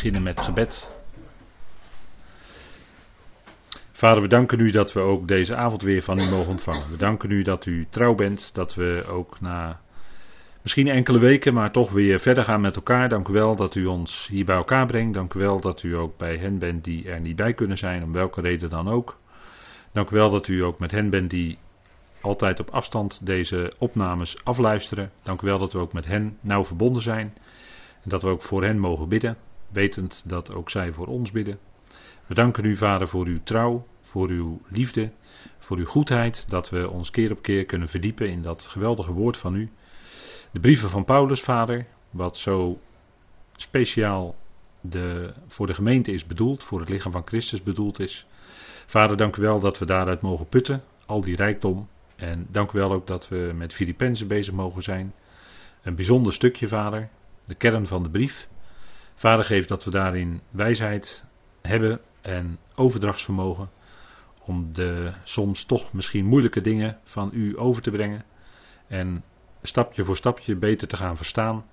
beginnen met gebed. Vader, we danken u dat we ook deze avond weer van u mogen ontvangen. We danken u dat u trouw bent, dat we ook na misschien enkele weken, maar toch weer verder gaan met elkaar. Dank u wel dat u ons hier bij elkaar brengt. Dank u wel dat u ook bij hen bent die er niet bij kunnen zijn, om welke reden dan ook. Dank u wel dat u ook met hen bent die altijd op afstand deze opnames afluisteren. Dank u wel dat we ook met hen nauw verbonden zijn. En dat we ook voor hen mogen bidden, wetend dat ook zij voor ons bidden. We danken u, Vader, voor uw trouw, voor uw liefde, voor uw goedheid, dat we ons keer op keer kunnen verdiepen in dat geweldige woord van u. De brieven van Paulus, Vader, wat zo speciaal de, voor de gemeente is bedoeld, voor het lichaam van Christus bedoeld is. Vader, dank u wel dat we daaruit mogen putten, al die rijkdom. En dank u wel ook dat we met Filippenzen bezig mogen zijn. Een bijzonder stukje, Vader, de kern van de brief. Vader geeft dat we daarin wijsheid hebben en overdrachtsvermogen om de soms toch misschien moeilijke dingen van u over te brengen en stapje voor stapje beter te gaan verstaan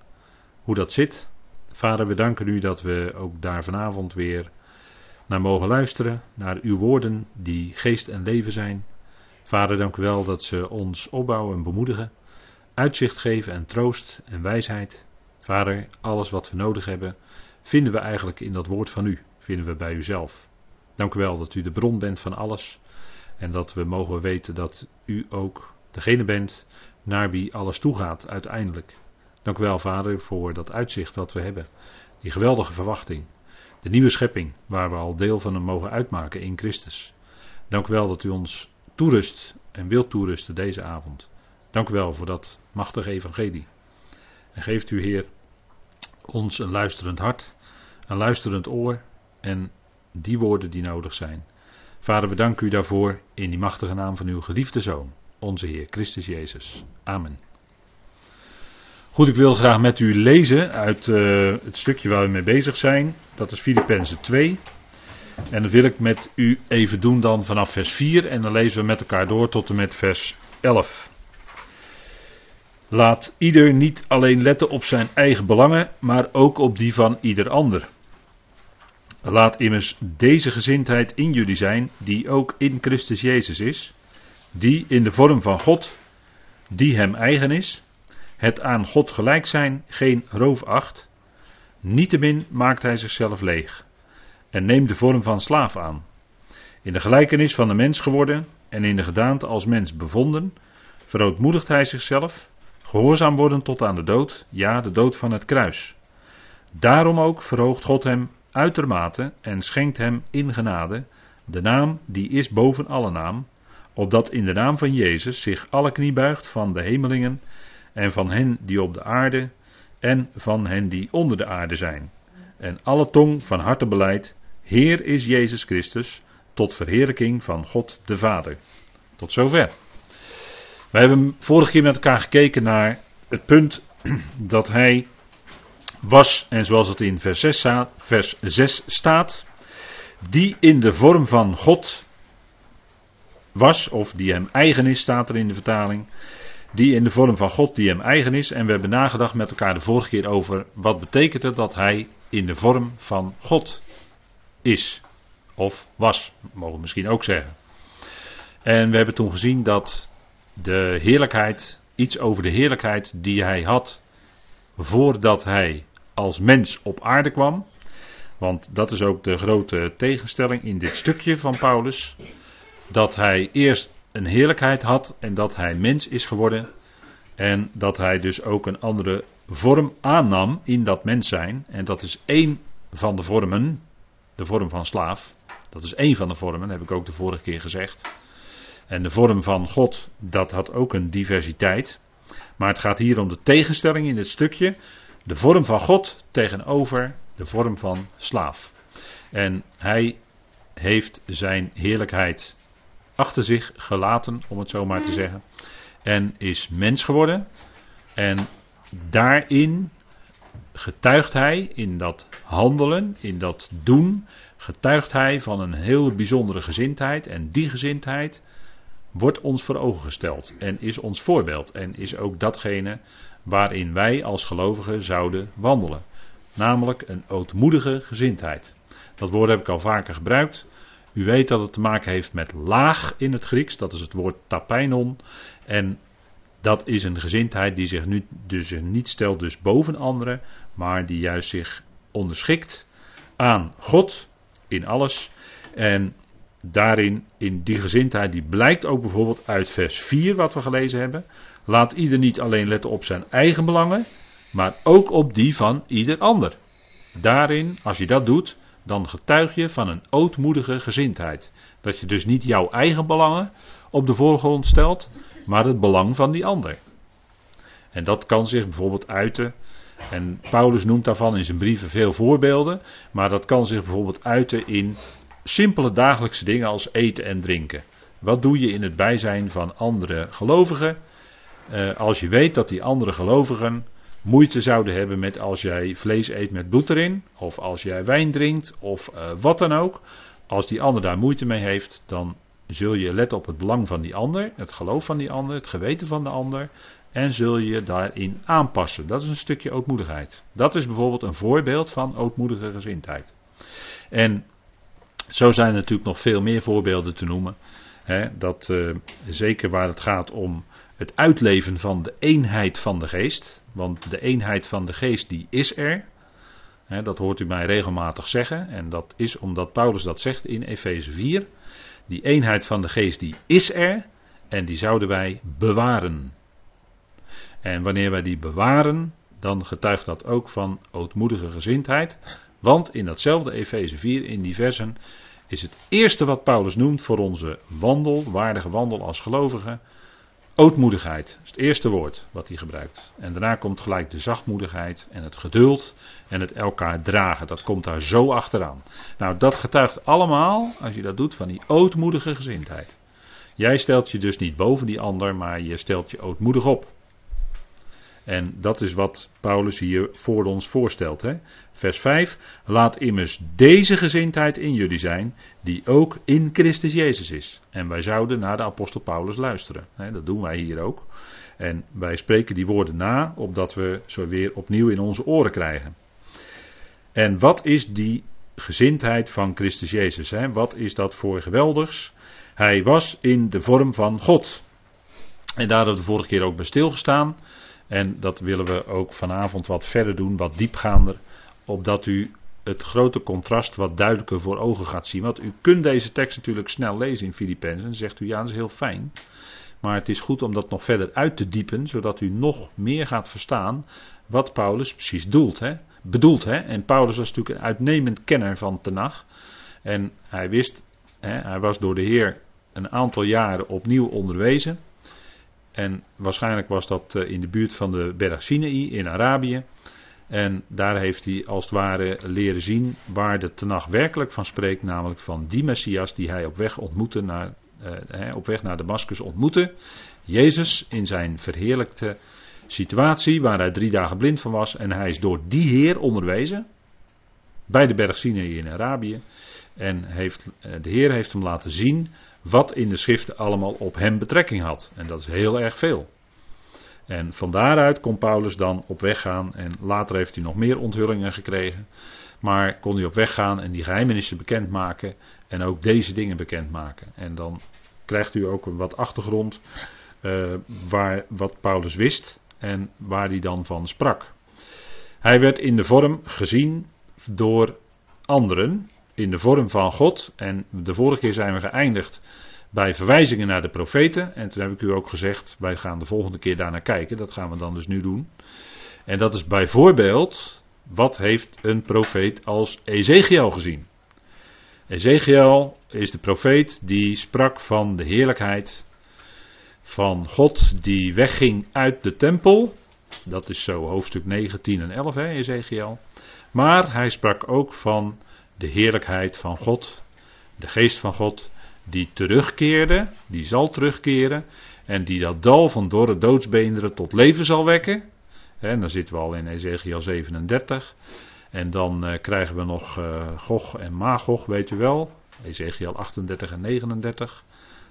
hoe dat zit. Vader, we danken u dat we ook daar vanavond weer naar mogen luisteren, naar uw woorden die geest en leven zijn. Vader, dank u wel dat ze ons opbouwen en bemoedigen, uitzicht geven en troost en wijsheid. Vader, alles wat we nodig hebben, vinden we eigenlijk in dat woord van u, vinden we bij uzelf. Dank u wel dat u de bron bent van alles en dat we mogen weten dat u ook degene bent naar wie alles toegaat uiteindelijk. Dank u wel, Vader, voor dat uitzicht dat we hebben. Die geweldige verwachting. De nieuwe schepping, waar we al deel van mogen uitmaken in Christus. Dank u wel dat u ons toerust en wilt toerusten deze avond. Dank u wel voor dat machtige evangelie. En geeft u, Heer, ons een luisterend hart, een luisterend oor en die woorden die nodig zijn. Vader, we danken u daarvoor in die machtige naam van uw geliefde Zoon, onze Heer Christus Jezus. Amen. Goed, ik wil graag met u lezen uit uh, het stukje waar we mee bezig zijn. Dat is Filippenzen 2. En dat wil ik met u even doen dan vanaf vers 4 en dan lezen we met elkaar door tot en met vers 11. Laat ieder niet alleen letten op zijn eigen belangen, maar ook op die van ieder ander. Laat immers deze gezindheid in jullie zijn, die ook in Christus Jezus is, die in de vorm van God, die hem eigen is, het aan God gelijk zijn geen roof acht, niettemin maakt hij zichzelf leeg en neemt de vorm van slaaf aan. In de gelijkenis van de mens geworden en in de gedaante als mens bevonden, verootmoedigt hij zichzelf, gehoorzaam worden tot aan de dood, ja, de dood van het kruis. Daarom ook verhoogt God hem uitermate en schenkt hem in genade de naam die is boven alle naam, opdat in de naam van Jezus zich alle knie buigt van de hemelingen en van hen die op de aarde en van hen die onder de aarde zijn. En alle tong van harte beleidt, Heer is Jezus Christus, tot verheerlijking van God de Vader. Tot zover. We hebben vorige keer met elkaar gekeken naar het punt dat hij was, en zoals het in vers 6, vers 6 staat, die in de vorm van God was, of die hem eigen is, staat er in de vertaling. Die in de vorm van God die hem eigen is. En we hebben nagedacht met elkaar de vorige keer over wat betekent het dat hij in de vorm van God is. Of was, mogen we misschien ook zeggen. En we hebben toen gezien dat de heerlijkheid, iets over de heerlijkheid die hij had voordat hij als mens op aarde kwam. Want dat is ook de grote tegenstelling in dit stukje van Paulus. Dat hij eerst een heerlijkheid had en dat hij mens is geworden. En dat hij dus ook een andere vorm aannam in dat mens zijn. En dat is één van de vormen, de vorm van slaaf. Dat is één van de vormen, heb ik ook de vorige keer gezegd. En de vorm van God, dat had ook een diversiteit. Maar het gaat hier om de tegenstelling in dit stukje. De vorm van God tegenover de vorm van slaaf. En hij heeft zijn heerlijkheid achter zich gelaten, om het zo maar te zeggen. En is mens geworden. En daarin getuigt hij, in dat handelen, in dat doen, getuigt hij van een heel bijzondere gezindheid. En die gezindheid wordt ons voor ogen gesteld en is ons voorbeeld. En is ook datgene waarin wij als gelovigen zouden wandelen. namelijk een ootmoedige gezindheid. Dat woord heb ik al vaker gebruikt. U weet dat het te maken heeft met laag in het Grieks, dat is het woord tapeinon. En dat is een gezindheid die zich nu dus niet stelt dus boven anderen, maar die juist zich onderschikt aan God in alles. En daarin, in die gezindheid, die blijkt ook bijvoorbeeld uit vers 4 wat we gelezen hebben. Laat ieder niet alleen letten op zijn eigen belangen, maar ook op die van ieder ander. Daarin, als je dat doet, dan getuig je van een ootmoedige gezindheid. Dat je dus niet jouw eigen belangen op de voorgrond stelt, maar het belang van die ander. En dat kan zich bijvoorbeeld uiten. En Paulus noemt daarvan in zijn brieven veel voorbeelden. Maar dat kan zich bijvoorbeeld uiten in simpele dagelijkse dingen als eten en drinken. Wat doe je in het bijzijn van andere gelovigen? Eh, als je weet dat die andere gelovigen moeite zouden hebben met als jij vlees eet met bloed erin, of als jij wijn drinkt, of uh, wat dan ook. Als die ander daar moeite mee heeft, dan zul je letten op het belang van die ander, het geloof van die ander, het geweten van de ander. En zul je daarin aanpassen. Dat is een stukje ootmoedigheid. Dat is bijvoorbeeld een voorbeeld van ootmoedige gezindheid. En zo zijn er natuurlijk nog veel meer voorbeelden te noemen. Hè, dat uh, zeker waar het gaat om het uitleven van de eenheid van de geest. Want de eenheid van de geest die is er. Hè, dat hoort u mij regelmatig zeggen. En dat is omdat Paulus dat zegt in Efeze 4. Die eenheid van de geest die is er. En die zouden wij bewaren. En wanneer wij die bewaren, dan getuigt dat ook van ootmoedige gezindheid. Want in datzelfde Efeze 4, in die versen, is het eerste wat Paulus noemt voor onze wandel, waardige wandel als gelovigen, ootmoedigheid. Dat is het eerste woord wat hij gebruikt. En daarna komt gelijk de zachtmoedigheid en het geduld en het elkaar dragen. Dat komt daar zo achteraan. Nou, dat getuigt allemaal, als je dat doet, van die ootmoedige gezindheid. Jij stelt je dus niet boven die ander, maar je stelt je ootmoedig op. En dat is wat Paulus hier voor ons voorstelt. Hè? Vers 5. Laat immers deze gezindheid in jullie zijn, die ook in Christus Jezus is. En wij zouden naar de apostel Paulus luisteren. Hè? Dat doen wij hier ook. En wij spreken die woorden na, opdat we zo weer opnieuw in onze oren krijgen. En wat is die gezindheid van Christus Jezus? Hè? Wat is dat voor geweldigs? Hij was in de vorm van God. En daar hadden we de vorige keer ook bij stilgestaan. En dat willen we ook vanavond wat verder doen, wat diepgaander, opdat u het grote contrast wat duidelijker voor ogen gaat zien. Want u kunt deze tekst natuurlijk snel lezen in Filippenzen en zegt u ja, dat is heel fijn. Maar het is goed om dat nog verder uit te diepen, zodat u nog meer gaat verstaan wat Paulus precies doelt, hè? bedoelt. Hè? En Paulus was natuurlijk een uitnemend kenner van Tenach. En hij wist, hè, hij was door de Heer een aantal jaren opnieuw onderwezen. En waarschijnlijk was dat eh, in de buurt van de berg Sinai in Arabië. En daar heeft hij als het ware leren zien waar de Tenach werkelijk van spreekt, namelijk van die Messias die hij op weg ontmoette naar, eh, op weg naar Damascus ontmoette. Jezus in zijn verheerlijkte situatie waar hij drie dagen blind van was en hij is door die Heer onderwezen bij de berg Sinai in Arabië. En heeft, eh, de Heer heeft hem laten zien wat in de schriften allemaal op hem betrekking had. En dat is heel erg veel. En van daaruit kon Paulus dan op weg gaan en later heeft hij nog meer onthullingen gekregen. Maar kon hij op weg gaan en die geheimenissen bekendmaken en ook deze dingen bekendmaken. En dan krijgt u ook wat achtergrond uh, waar, wat Paulus wist en waar hij dan van sprak. Hij werd in de vorm gezien door anderen in de vorm van God. En de vorige keer zijn we geëindigd bij verwijzingen naar de profeten. En toen heb ik u ook gezegd, wij gaan de volgende keer daarnaar kijken. Dat gaan we dan dus nu doen. En dat is bijvoorbeeld, wat heeft een profeet als Ezekiel gezien? Ezekiel is de profeet die sprak van de heerlijkheid van God die wegging uit de tempel. Dat is zo hoofdstuk 9, 10 en 11, hè, Ezekiel. Maar hij sprak ook van de heerlijkheid van God, de geest van God, die terugkeerde, die zal terugkeren en die dat dal van dorre doodsbeenderen tot leven zal wekken. En dan zitten we al in Ezekiel 37. En dan uh, krijgen we nog uh, Gog en Magog, weet u wel. Ezekiel 38 en 39.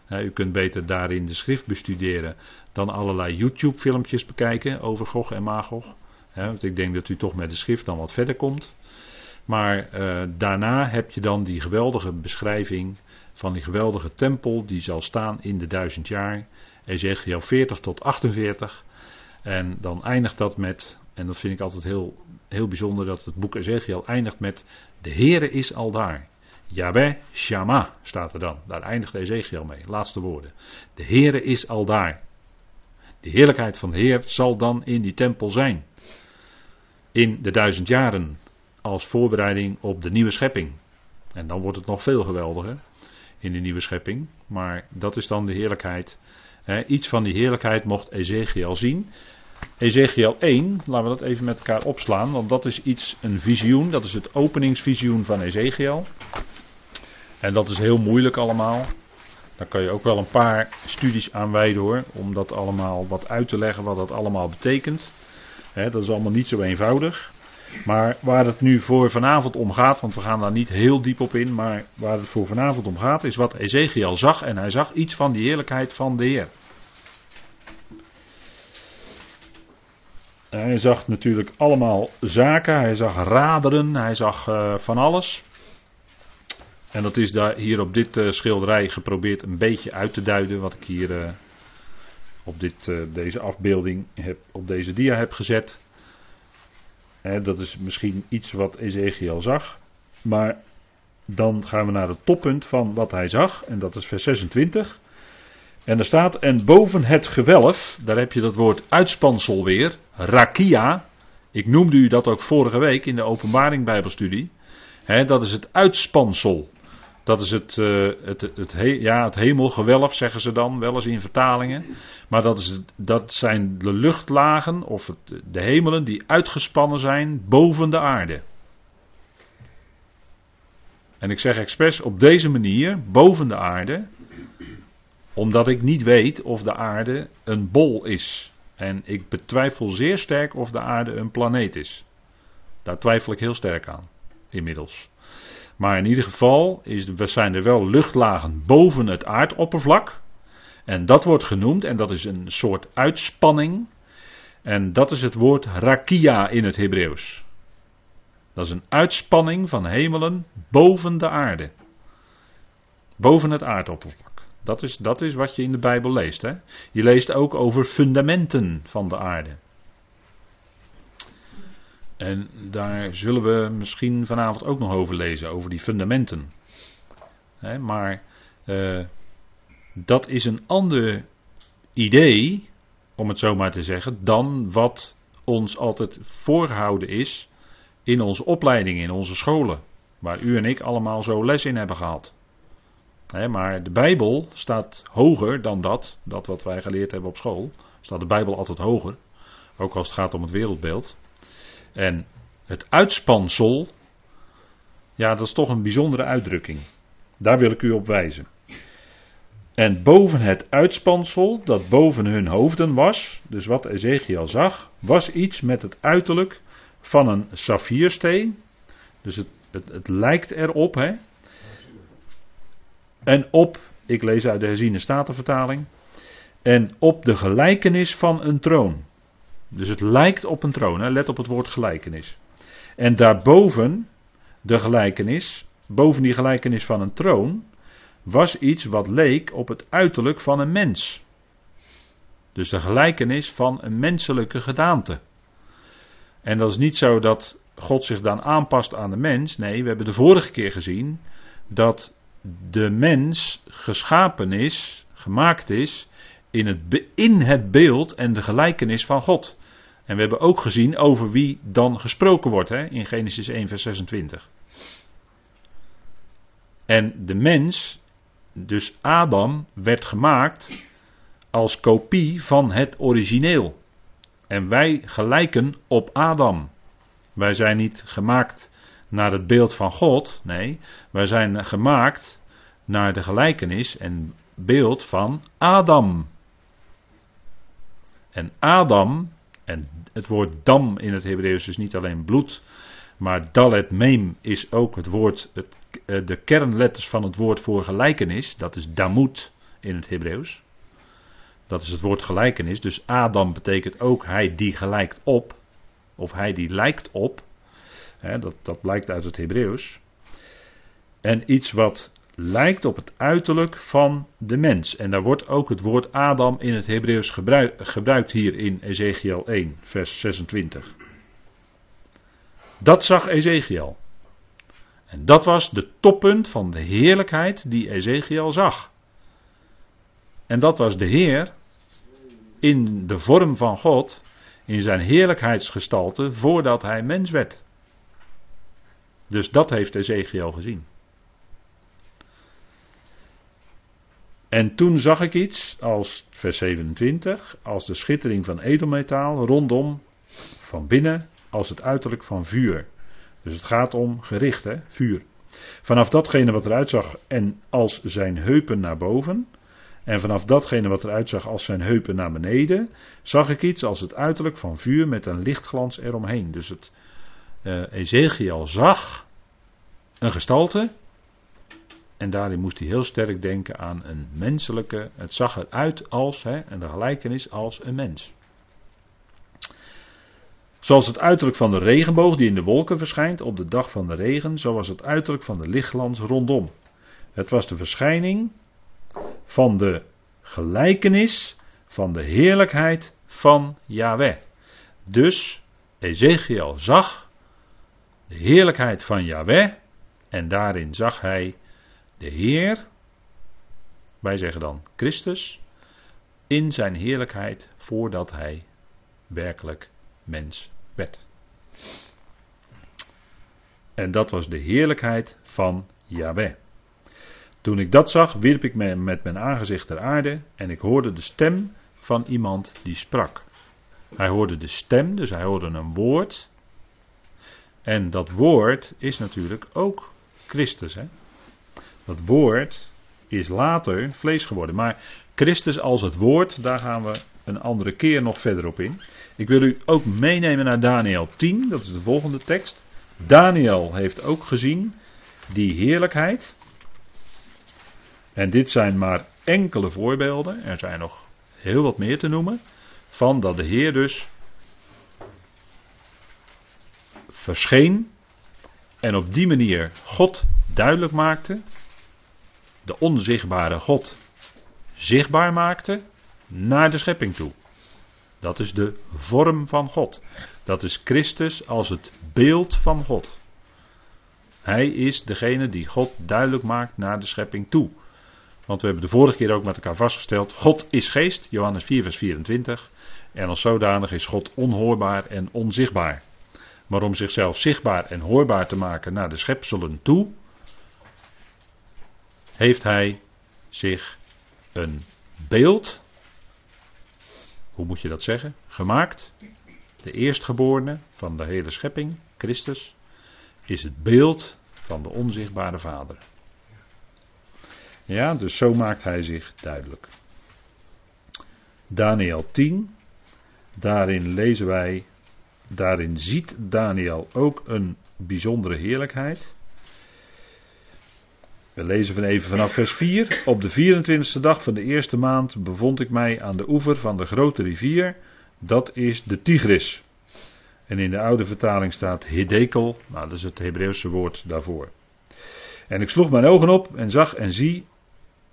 Uh, u kunt beter daarin de schrift bestuderen dan allerlei YouTube-filmpjes bekijken over Gog en Magog. want ik denk dat u toch met de schrift dan wat verder komt. Maar uh, daarna heb je dan die geweldige beschrijving van die geweldige tempel die zal staan in de duizend jaar. Ezekiel 40 tot 48. En dan eindigt dat met, en dat vind ik altijd heel, heel bijzonder, dat het boek Ezekiel eindigt met de Heere is al daar. Yahweh Shama staat er dan. Daar eindigt Ezekiel mee. Laatste woorden. De Heere is al daar. De heerlijkheid van de Heer zal dan in die tempel zijn. In de duizend jaren. Als voorbereiding op de nieuwe schepping. En dan wordt het nog veel geweldiger. In de nieuwe schepping. Maar dat is dan de heerlijkheid. iets van die heerlijkheid mocht Ezekiel zien. Ezekiel 1, laten we dat even met elkaar opslaan, want dat is iets, een visioen, dat is het openingsvisioen van Ezekiel. En dat is heel moeilijk allemaal. Daar kan je ook wel een paar studies aan wijden hoor, om dat allemaal wat uit te leggen, wat dat allemaal betekent. dat is allemaal niet zo eenvoudig. Maar waar het nu voor vanavond om gaat, want we gaan daar niet heel diep op in, maar waar het voor vanavond om gaat, is wat Ezekiel zag. En hij zag iets van die heerlijkheid van de Heer. Hij zag natuurlijk allemaal zaken, hij zag raderen, hij zag uh, van alles. En dat is daar hier op dit uh, schilderij geprobeerd een beetje uit te duiden, wat ik hier uh, op dit, deze afbeelding, heb, op deze dia heb gezet. Dat is misschien iets wat Ezekiel zag. Maar dan gaan we naar het toppunt van wat hij zag, en dat is vers 26. En er staat, en boven het gewelf, daar heb je dat woord uitspansel weer, rakia. Ik noemde u dat ook vorige week in de openbaring bijbelstudie. Dat is het uitspansel. Dat is het, uh, het, het, ja, het hemelgewelf, zeggen ze dan, wel eens in vertalingen. Maar dat, is, dat zijn de luchtlagen of het, de hemelen die uitgespannen zijn boven de aarde. En ik zeg expres op deze manier, boven de aarde, omdat ik niet weet of de aarde een bol is. En ik betwijfel zeer sterk of de aarde een planeet is. Daar twijfel ik heel sterk aan, inmiddels. Maar in ieder geval is, zijn er wel luchtlagen boven het aardoppervlak. En dat wordt genoemd, en dat is een soort uitspanning. En dat is het woord rakia in het Hebreeuws. Dat is een uitspanning van hemelen boven de aarde. Boven het aardoppervlak. Dat is, dat is wat je in de Bijbel leest. Hè? Je leest ook over fundamenten van de aarde. En daar zullen we misschien vanavond ook nog over lezen, over die fundamenten. maar uh, dat is een ander idee, om het zo maar te zeggen, dan wat ons altijd voorgehouden is in onze opleiding, in onze scholen. Waar u en ik allemaal zo les in hebben gehad maar de Bijbel staat hoger dan dat, dat wat wij geleerd hebben op school. Staat de Bijbel altijd hoger, ook als het gaat om het wereldbeeld. En het uitspansel, ja, dat is toch een bijzondere uitdrukking. Daar wil ik u op wijzen. En boven het uitspansel, dat boven hun hoofden was, dus wat Ezekiel zag, was iets met het uiterlijk van een saffiersteen. Dus het, het, het lijkt erop, hè, en op, ik lees uit de herziene statenvertaling. En op de gelijkenis van een troon. Dus het lijkt op een troon, hè? let op het woord gelijkenis. En daarboven de gelijkenis, boven die gelijkenis van een troon, was iets wat leek op het uiterlijk van een mens. Dus de gelijkenis van een menselijke gedaante. En dat is niet zo dat God zich dan aanpast aan de mens. Nee, we hebben de vorige keer gezien dat de mens geschapen is, gemaakt is, in het, in het beeld en de gelijkenis van God. En we hebben ook gezien over wie dan gesproken wordt hè, in Genesis 1, vers 26. En de mens, dus Adam, werd gemaakt als kopie van het origineel. En wij gelijken op Adam. Wij zijn niet gemaakt naar het beeld van God. Nee, wij zijn gemaakt naar de gelijkenis en beeld van Adam. En Adam, en het woord dam in het Hebreeuws is niet alleen bloed, maar dalet mem is ook het woord, het, eh, de kernletters van het woord voor gelijkenis, dat is damut in het Hebreeuws. Dat is het woord gelijkenis, dus Adam betekent ook hij die gelijkt op. of hij die lijkt op. Dat, dat blijkt uit het Hebreeuws. En iets wat lijkt op het uiterlijk van de mens. En daar wordt ook het woord Adam in het Hebreeuws gebruikt hier in Ezekiel 1, vers 26. Dat zag Ezekiel. En dat was de toppunt van de heerlijkheid die Ezekiel zag. En dat was de Heer in de vorm van God, in zijn heerlijkheidsgestalte, voordat hij mens werd. Dus dat heeft Ezekiel gezien. En toen zag ik iets, als vers 27, als de schittering van edelmetaal rondom, van binnen, als het uiterlijk van vuur. Dus het gaat om gericht, hè, vuur. Vanaf datgene wat eruit zag en als zijn heupen naar boven, en vanaf datgene wat eruit zag als zijn heupen naar beneden, zag ik iets als het uiterlijk van vuur met een lichtglans eromheen. Dus het uh, Ezekiel zag een gestalte. En daarin moest hij heel sterk denken aan een menselijke. Het zag eruit als, hè, en de gelijkenis als een mens. Zoals het uiterlijk van de regenboog die in de wolken verschijnt op de dag van de regen, zo was het uiterlijk van de lichtglans rondom. Het was de verschijning van de gelijkenis van de heerlijkheid van Yahweh. Dus Ezekiel zag de heerlijkheid van Yahweh en daarin zag hij de Heer, wij zeggen dan Christus, in zijn heerlijkheid voordat hij werkelijk mens werd. En dat was de heerlijkheid van Yahweh. Toen ik dat zag, wierp ik me met mijn aangezicht ter aarde en ik hoorde de stem van iemand die sprak. Hij hoorde de stem, dus hij hoorde een woord. En dat woord is natuurlijk ook Christus. Hè? Dat woord is later vlees geworden. Maar Christus als het woord, daar gaan we een andere keer nog verder op in. Ik wil u ook meenemen naar Daniel 10, dat is de volgende tekst. Daniel heeft ook gezien die heerlijkheid. En dit zijn maar enkele voorbeelden, er zijn nog heel wat meer te noemen, van dat de Heer dus verscheen en op die manier God duidelijk maakte, de onzichtbare God zichtbaar maakte naar de schepping toe. Dat is de vorm van God. Dat is Christus als het beeld van God. Hij is degene die God duidelijk maakt naar de schepping toe. Want we hebben de vorige keer ook met elkaar vastgesteld: God is geest, Johannes 4, vers 24. En als zodanig is God onhoorbaar en onzichtbaar. Maar om zichzelf zichtbaar en hoorbaar te maken naar de schepselen toe, heeft hij zich een beeld, hoe moet je dat zeggen, gemaakt. De eerstgeborene van de hele schepping, Christus, is het beeld van de onzichtbare Vader. Ja, dus zo maakt hij zich duidelijk. Daniel 10, daarin lezen wij, daarin ziet Daniel ook een bijzondere heerlijkheid. We lezen van even vanaf vers 4. Op de 24e dag van de eerste maand bevond ik mij aan de oever van de grote rivier. Dat is de Tigris. En in de oude vertaling staat Hidekel. Nou, dat is het Hebreeuwse woord daarvoor. En ik sloeg mijn ogen op en zag en zie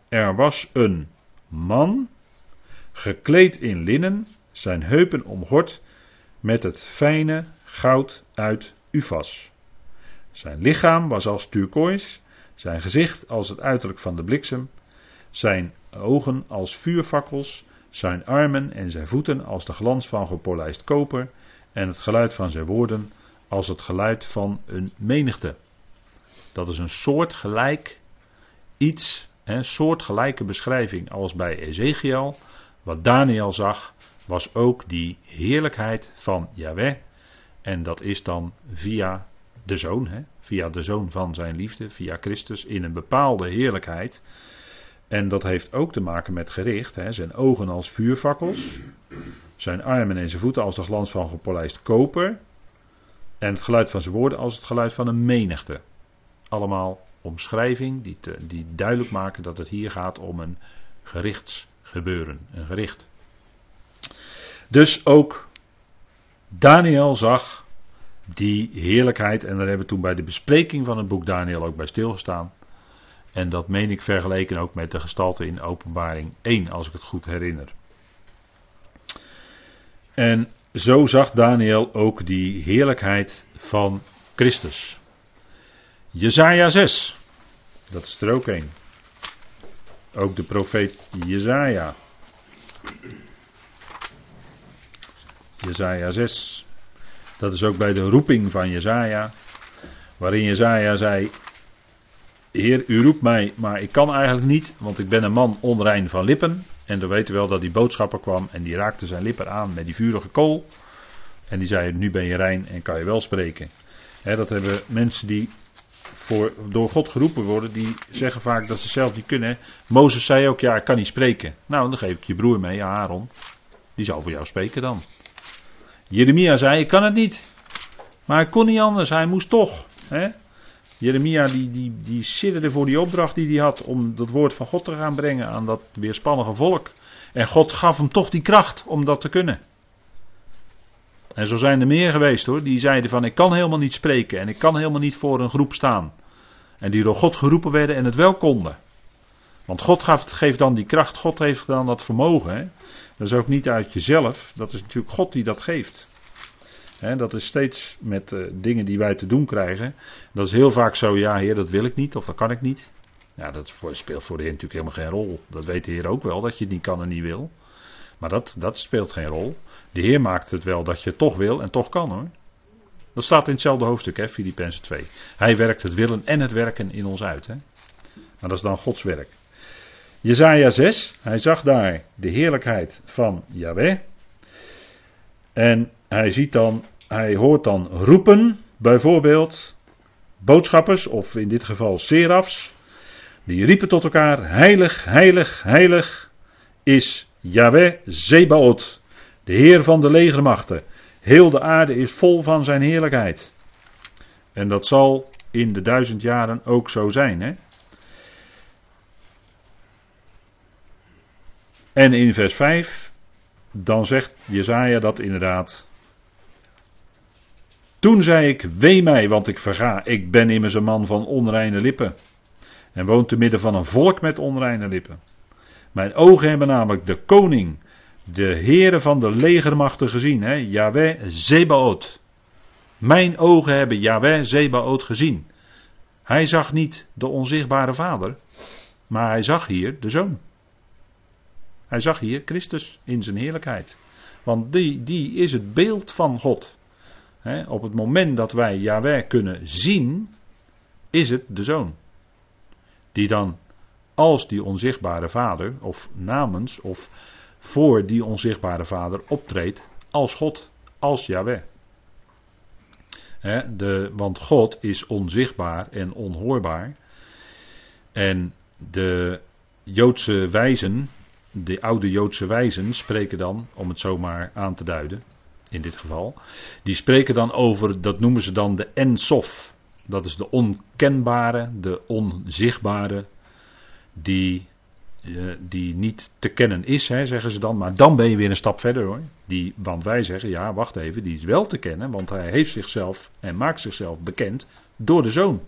er was een man, gekleed in linnen, zijn heupen omgord met het fijne goud uit Ufas. Zijn lichaam was als turkoois, zijn gezicht als het uiterlijk van de bliksem, zijn ogen als vuurfakkels, zijn armen en zijn voeten als de glans van gepolijst koper en het geluid van zijn woorden als het geluid van een menigte. Dat is een soort gelijk iets een soortgelijke beschrijving als bij Ezekiel. Wat Daniel zag, was ook die heerlijkheid van Yahweh. En dat is dan via de zoon, hè? via de zoon van zijn liefde, via Christus, in een bepaalde heerlijkheid. En dat heeft ook te maken met gericht. Hè? Zijn ogen als vuurvakkels, zijn armen en zijn voeten als de glans van gepolijst koper. En het geluid van zijn woorden als het geluid van een menigte. Allemaal omschrijving die, die duidelijk maken dat het hier gaat om een gerichtsgebeuren, een gericht. Dus ook Daniel zag die heerlijkheid, en daar hebben we toen bij de bespreking van het boek Daniel ook bij stilgestaan. En dat meen ik vergeleken ook met de gestalte in Openbaring 1, als ik het goed herinner. En zo zag Daniel ook die heerlijkheid van Christus. Jezaja 6, dat is er ook een. Ook de profeet Jezaja. Jezaja 6. Dat is ook bij de roeping van Jezaja. Waarin Jezaja zei, Heer, u roept mij, maar ik kan eigenlijk niet, want ik ben een man onrein van lippen. En dan weten we wel dat die boodschapper kwam en die raakte zijn lippen aan met die vurige kool. En die zei, nu ben je rein en kan je wel spreken. dat hebben mensen die voor, door God geroepen worden, die zeggen vaak dat ze zelf niet kunnen. Mozes zei ook, ja, ik kan niet spreken. Nou, dan geef ik je broer mee, Aaron. Die zal voor jou spreken dan. Jeremia zei, ik kan het niet. Maar hij kon niet anders, hij moest toch. Hè? Jeremia die, die, die sidderde voor die opdracht die hij had om dat woord van God te gaan brengen aan dat weerspannige volk. En God gaf hem toch die kracht om dat te kunnen. En zo zijn er meer geweest hoor, die zeiden van ik kan helemaal niet spreken en ik kan helemaal niet voor een groep staan. En die door God geroepen werden en het wel konden. Want God geeft dan die kracht, God heeft dan dat vermogen. Dat is ook niet uit jezelf, dat is natuurlijk God die dat geeft. dat is steeds met uh, dingen die wij te doen krijgen. Dat is heel vaak zo, ja heer, dat wil ik niet of dat kan ik niet. Ja, dat speelt voor de heer natuurlijk helemaal geen rol. Dat weet de heer ook wel, dat je het niet kan en niet wil. Maar dat, dat speelt geen rol. De heer maakt het wel dat je het toch wil en toch kan hoor. Dat staat in hetzelfde hoofdstuk, hè, Filippenzen 2. Hij werkt het willen en het werken in ons uit. Hè. Maar dat is dan Gods werk. Jezaja 6, hij zag daar de heerlijkheid van Yahweh. En hij ziet dan, hij hoort dan roepen, bijvoorbeeld boodschappers, of in dit geval serafs. Die riepen tot elkaar, heilig, heilig, heilig is Yahweh Zebaot, de Heer van de legermachten. Heel de aarde is vol van zijn heerlijkheid. En dat zal in de duizend jaren ook zo zijn. Hè? En in vers 5, dan zegt Jezaja dat inderdaad. Toen zei ik, wee mij, want ik verga, ik ben immers een man van onreine lippen. En woont te midden van een volk met onreine lippen. Mijn ogen hebben namelijk de koning, de heren van de legermachten gezien, hè, Yahweh Zebaot. Mijn ogen hebben Yahweh Zebaot gezien. Hij zag niet de onzichtbare vader, maar hij zag hier de zoon. Hij zag hier Christus in zijn heerlijkheid. Want die, die is het beeld van God. op het moment dat wij Yahweh kunnen zien, is het de zoon. Die dan als die onzichtbare vader, of namens, of voor die onzichtbare vader optreedt als God, als Yahweh. de, want God is onzichtbaar en onhoorbaar. En de Joodse wijzen, de oude Joodse wijzen, spreken dan, om het zomaar aan te duiden, in dit geval, die spreken dan over, dat noemen ze dan de Ensof. Dat is de onkenbare, de onzichtbare, die, uh, die niet te kennen is, hè, zeggen ze dan. Maar dan ben je weer een stap verder hoor. Die, want wij zeggen, ja, wacht even, die is wel te kennen, want hij heeft zichzelf en maakt zichzelf bekend door de zoon.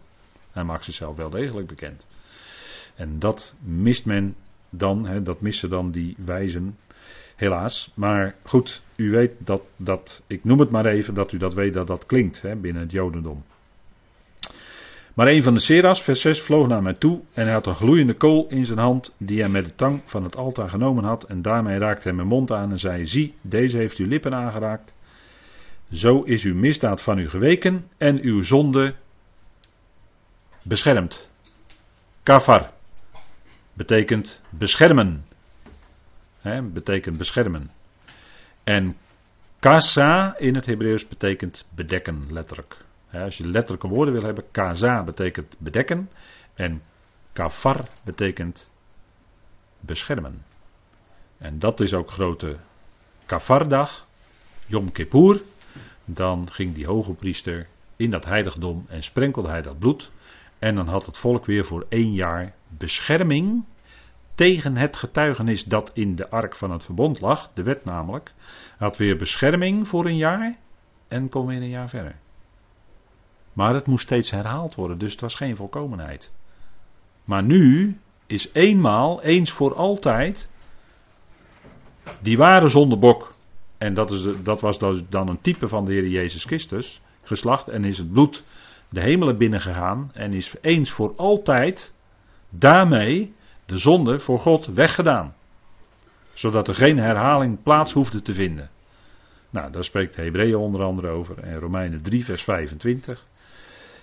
Hij maakt zichzelf wel degelijk bekend. En dat mist men dan, hè, dat missen dan die wijzen, helaas. Maar goed, u weet dat, dat, ik noem het maar even, dat u dat weet dat dat klinkt hè, binnen het Jodendom. Maar een van de seras, vers 6, vloog naar mij toe en hij had een gloeiende kool in zijn hand die hij met de tang van het altaar genomen had en daarmee raakte hij mijn mond aan en zei, zie, deze heeft uw lippen aangeraakt. Zo is uw misdaad van u geweken en uw zonde beschermd. Kafar betekent beschermen. He, betekent beschermen. En kasa in het Hebreeuws betekent bedekken, letterlijk. Als je letterlijke woorden wil hebben, kaza betekent bedekken en kafar betekent beschermen. En dat is ook grote kafardag, Yom Kippur. Dan ging die hoge priester in dat heiligdom en sprenkelde hij dat bloed. En dan had het volk weer voor één jaar bescherming tegen het getuigenis dat in de ark van het verbond lag, de wet namelijk. Had weer bescherming voor een jaar en kom weer een jaar verder. Maar het moest steeds herhaald worden, dus het was geen volkomenheid. Maar nu is eenmaal, eens voor altijd, die ware zondebok. En dat, is dat was dan een type van de Heer Jezus Christus, geslacht en is het bloed de hemelen binnengegaan en is eens voor altijd daarmee de zonde voor God weggedaan. Zodat er geen herhaling plaats hoefde te vinden. Nou, daar spreekt Hebreeën onder andere over en Romeinen 3 vers 25.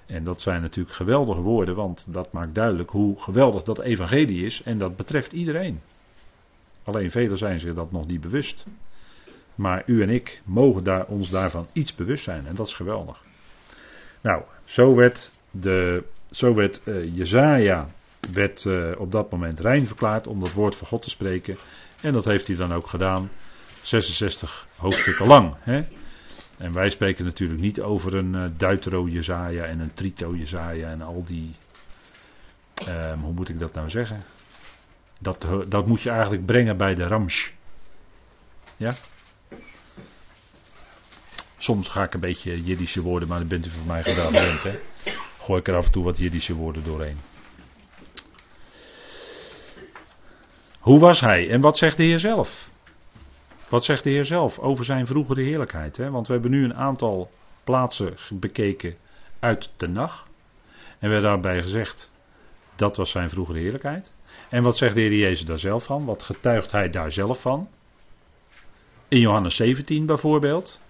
En dat zijn natuurlijk geweldige woorden, want dat maakt duidelijk hoe geweldig dat evangelie is en dat betreft iedereen. Alleen velen zijn zich dat nog niet bewust. Maar u en ik mogen daar, ons daarvan iets bewust zijn en dat is geweldig. Nou, zo werd, de, zo werd uh, Jezaja werd, uh, op dat moment rein verklaard om dat woord van God te spreken. En dat heeft hij dan ook gedaan, 66 hoofdstukken lang. Hè? En wij spreken natuurlijk niet over een uh, Deutero Jezaja en een Trito Jezaja en al die. Um, hoe moet ik dat nou zeggen? Dat, dat moet je eigenlijk brengen bij de Ramsch. Ja? Soms ga ik een beetje Jiddische woorden, maar dat bent u van mij gewend. Hè? Gooi ik er af en toe wat Jiddische woorden doorheen. Hoe was hij en wat zegt de Heer zelf? Wat zegt de Heer zelf over zijn vroegere heerlijkheid? Hè? Want we hebben nu een aantal plaatsen bekeken uit de nacht. En we hebben daarbij gezegd, dat was zijn vroegere heerlijkheid. En wat zegt de Heer Jezus daar zelf van? Wat getuigt hij daar zelf van? In Johannes 17 bijvoorbeeld.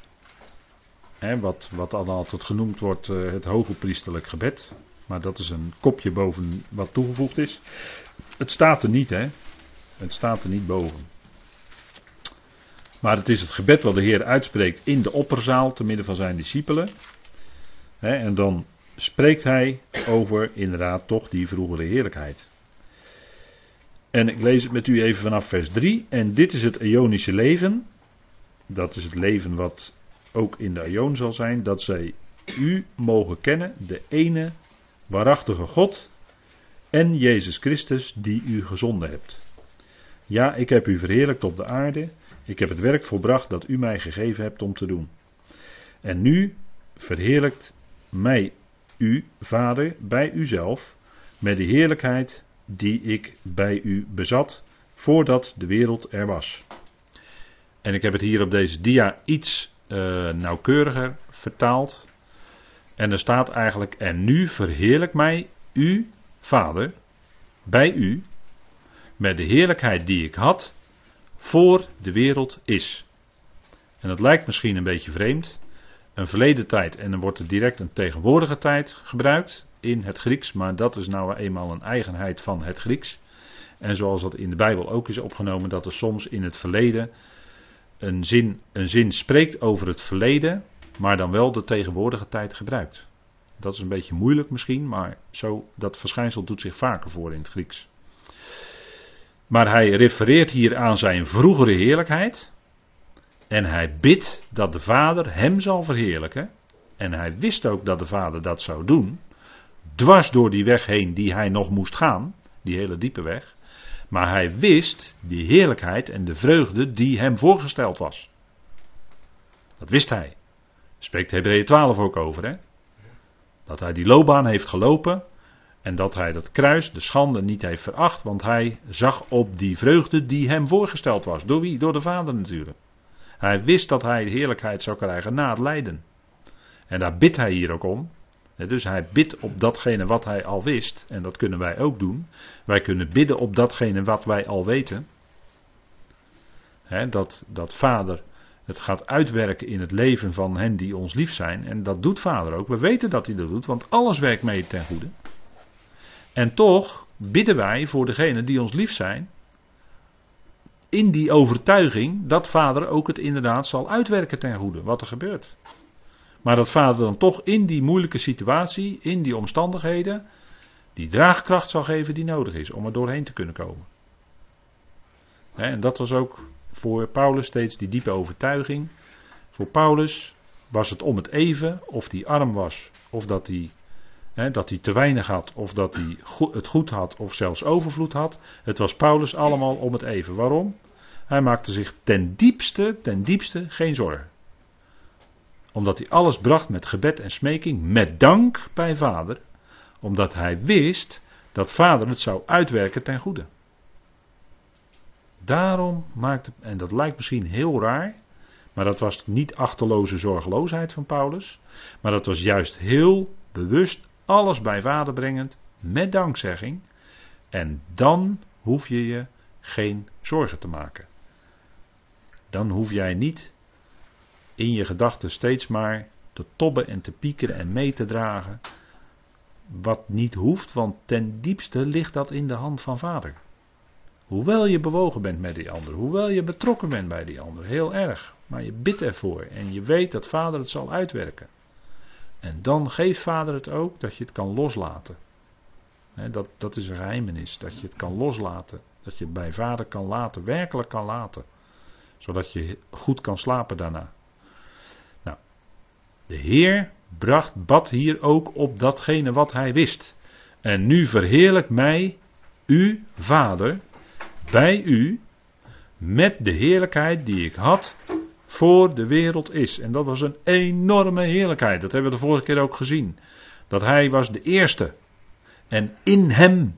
Hè, wat, wat dan altijd genoemd wordt uh, het hogepriesterlijk gebed. Maar dat is een kopje boven wat toegevoegd is. Het staat er niet, hè. Het staat er niet boven. Maar het is het gebed wat de Heer uitspreekt in de opperzaal te midden van zijn discipelen. en dan spreekt hij over inderdaad toch die vroegere heerlijkheid. En ik lees het met u even vanaf vers 3. En dit is het Ionische leven. Dat is het leven wat ook in de Ion zal zijn. Dat zij u mogen kennen, de ene waarachtige God en Jezus Christus die u gezonden hebt. Ja, ik heb u verheerlijkt op de aarde. Ik heb het werk volbracht dat u mij gegeven hebt om te doen. En nu verheerlijkt mij u, Vader, bij uzelf, met de heerlijkheid die ik bij u bezat, voordat de wereld er was. En ik heb het hier op deze dia iets uh, nauwkeuriger vertaald. En er staat eigenlijk: En nu verheerlijk mij u, Vader, bij u, met de heerlijkheid die ik had voor de wereld is. En dat lijkt misschien een beetje vreemd. Een verleden tijd en dan wordt er direct een tegenwoordige tijd gebruikt in het Grieks, maar dat is nou eenmaal een eigenheid van het Grieks. En zoals dat in de Bijbel ook is opgenomen, dat er soms in het verleden een zin, een zin spreekt over het verleden, maar dan wel de tegenwoordige tijd gebruikt. Dat is een beetje moeilijk misschien, maar zo, dat verschijnsel doet zich vaker voor in het Grieks. Maar hij refereert hier aan zijn vroegere heerlijkheid. En hij bidt dat de Vader hem zal verheerlijken. En hij wist ook dat de Vader dat zou doen. Dwars door die weg heen die hij nog moest gaan. Die hele diepe weg. Maar hij wist die heerlijkheid en de vreugde die hem voorgesteld was. Dat wist hij. Spreekt Hebreeën 12 ook over, hè? Dat hij die loopbaan heeft gelopen. En dat hij dat kruis, de schande, niet heeft veracht. Want hij zag op die vreugde die hem voorgesteld was. Door wie? Door de Vader natuurlijk. Hij wist dat hij heerlijkheid zou krijgen na het lijden. En daar bidt hij hier ook om. Dus hij bidt op datgene wat hij al wist. En dat kunnen wij ook doen. Wij kunnen bidden op datgene wat wij al weten. dat, dat vader het gaat uitwerken in het leven van hen die ons lief zijn. En dat doet vader ook. We weten dat hij dat doet, want alles werkt mee ten goede. En toch bidden wij voor degenen die ons lief zijn. In die overtuiging dat vader ook het inderdaad zal uitwerken ten goede. Wat er gebeurt. Maar dat vader dan toch in die moeilijke situatie, in die omstandigheden, die draagkracht zal geven die nodig is om er doorheen te kunnen komen. En dat was ook voor Paulus steeds die diepe overtuiging. Voor Paulus was het om het even of hij arm was, of dat hij, hè, dat hij te weinig had, of dat hij het goed had, of zelfs overvloed had. Het was Paulus allemaal om het even. Waarom? Hij maakte zich ten diepste, ten diepste geen zorgen. Omdat hij alles bracht met gebed en smeking, met dank bij vader. Omdat hij wist dat vader het zou uitwerken ten goede. Daarom maakte, en dat lijkt misschien heel raar, maar dat was niet achterloze zorgeloosheid van Paulus, maar dat was juist heel bewust alles bij vader brengend, met dankzegging. En dan hoef je je geen zorgen te maken. Dan hoef jij niet in je gedachten steeds maar te tobben en te piekeren en mee te dragen. Wat niet hoeft, want ten diepste ligt dat in de hand van vader. Hoewel je bewogen bent met die ander, hoewel je betrokken bent bij die ander, heel erg. Maar je bidt ervoor en je weet dat vader het zal uitwerken. En dan geeft vader het ook dat je het kan loslaten. dat, dat is een geheimenis, dat je het kan loslaten. Dat je het bij vader kan laten, werkelijk kan laten. Zodat je goed kan slapen daarna. De Heer bracht, bad hier ook op datgene wat hij wist. En nu verheerlijk mij, u, vader, bij u, met de heerlijkheid die ik had voor de wereld is. En dat was een enorme heerlijkheid. Dat hebben we de vorige keer ook gezien. Dat hij was de eerste. En in hem,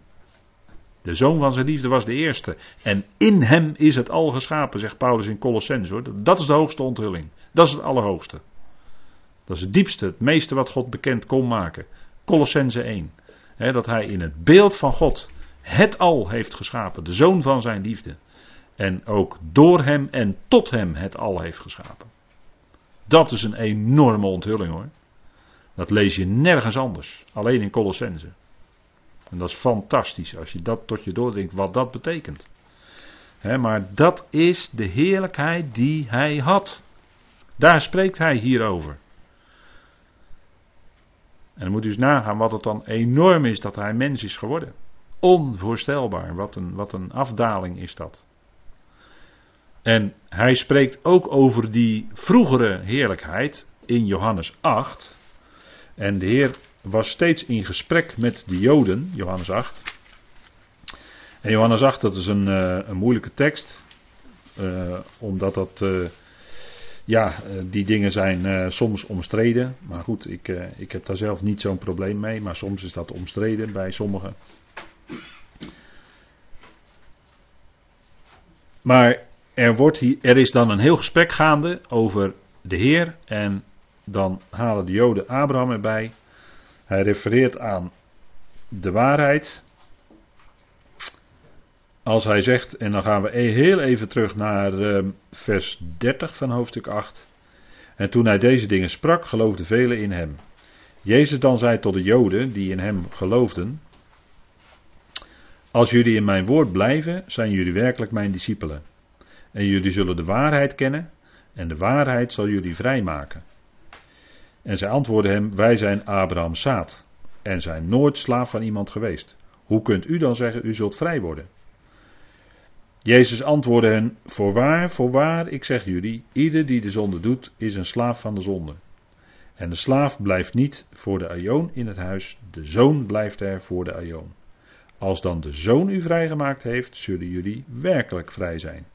de zoon van zijn liefde was de eerste. En in hem is het al geschapen, zegt Paulus in Colossens. Hoor. Dat is de hoogste onthulling. Dat is het allerhoogste. Dat is het diepste, het meeste wat God bekend kon maken. Colossense 1. dat hij in het beeld van God het al heeft geschapen. De zoon van zijn liefde. En ook door hem en tot hem het al heeft geschapen. Dat is een enorme onthulling hoor. Dat lees je nergens anders. Alleen in Colossense. En dat is fantastisch als je dat tot je doordenkt wat dat betekent. maar dat is de heerlijkheid die hij had. Daar spreekt hij hier over. En dan moet eens nagaan wat het dan enorm is dat hij mens is geworden. Onvoorstelbaar, wat een, wat een afdaling is dat. En hij spreekt ook over die vroegere heerlijkheid in Johannes 8. En de Heer was steeds in gesprek met de Joden, Johannes 8. En Johannes 8, dat is een, uh, een moeilijke tekst, uh, omdat dat, uh, ja, die dingen zijn soms omstreden. Maar goed, ik, ik heb daar zelf niet zo'n probleem mee, maar soms is dat omstreden bij sommigen. Maar er, wordt hier, er is dan een heel gesprek gaande over de Heer. En dan halen de Joden Abraham erbij. Hij refereert aan de waarheid. Als hij zegt, en dan gaan we e- heel even terug naar uh, vers 30 van hoofdstuk 8. En toen hij deze dingen sprak, geloofden velen in hem. Jezus dan zei tot de Joden die in hem geloofden: Als jullie in mijn woord blijven, zijn jullie werkelijk mijn discipelen. En jullie zullen de waarheid kennen, en de waarheid zal jullie vrijmaken. En zij antwoordden hem: Wij zijn Abraham's zaad en zijn nooit slaaf van iemand geweest. Hoe kunt u dan zeggen: U zult vrij worden? Jezus antwoordde hen: Voorwaar, voorwaar, ik zeg jullie: ieder die de zonde doet, is een slaaf van de zonde. En de slaaf blijft niet voor de aion in het huis, de zoon blijft er voor de aion. Als dan de zoon u vrijgemaakt heeft, zullen jullie werkelijk vrij zijn.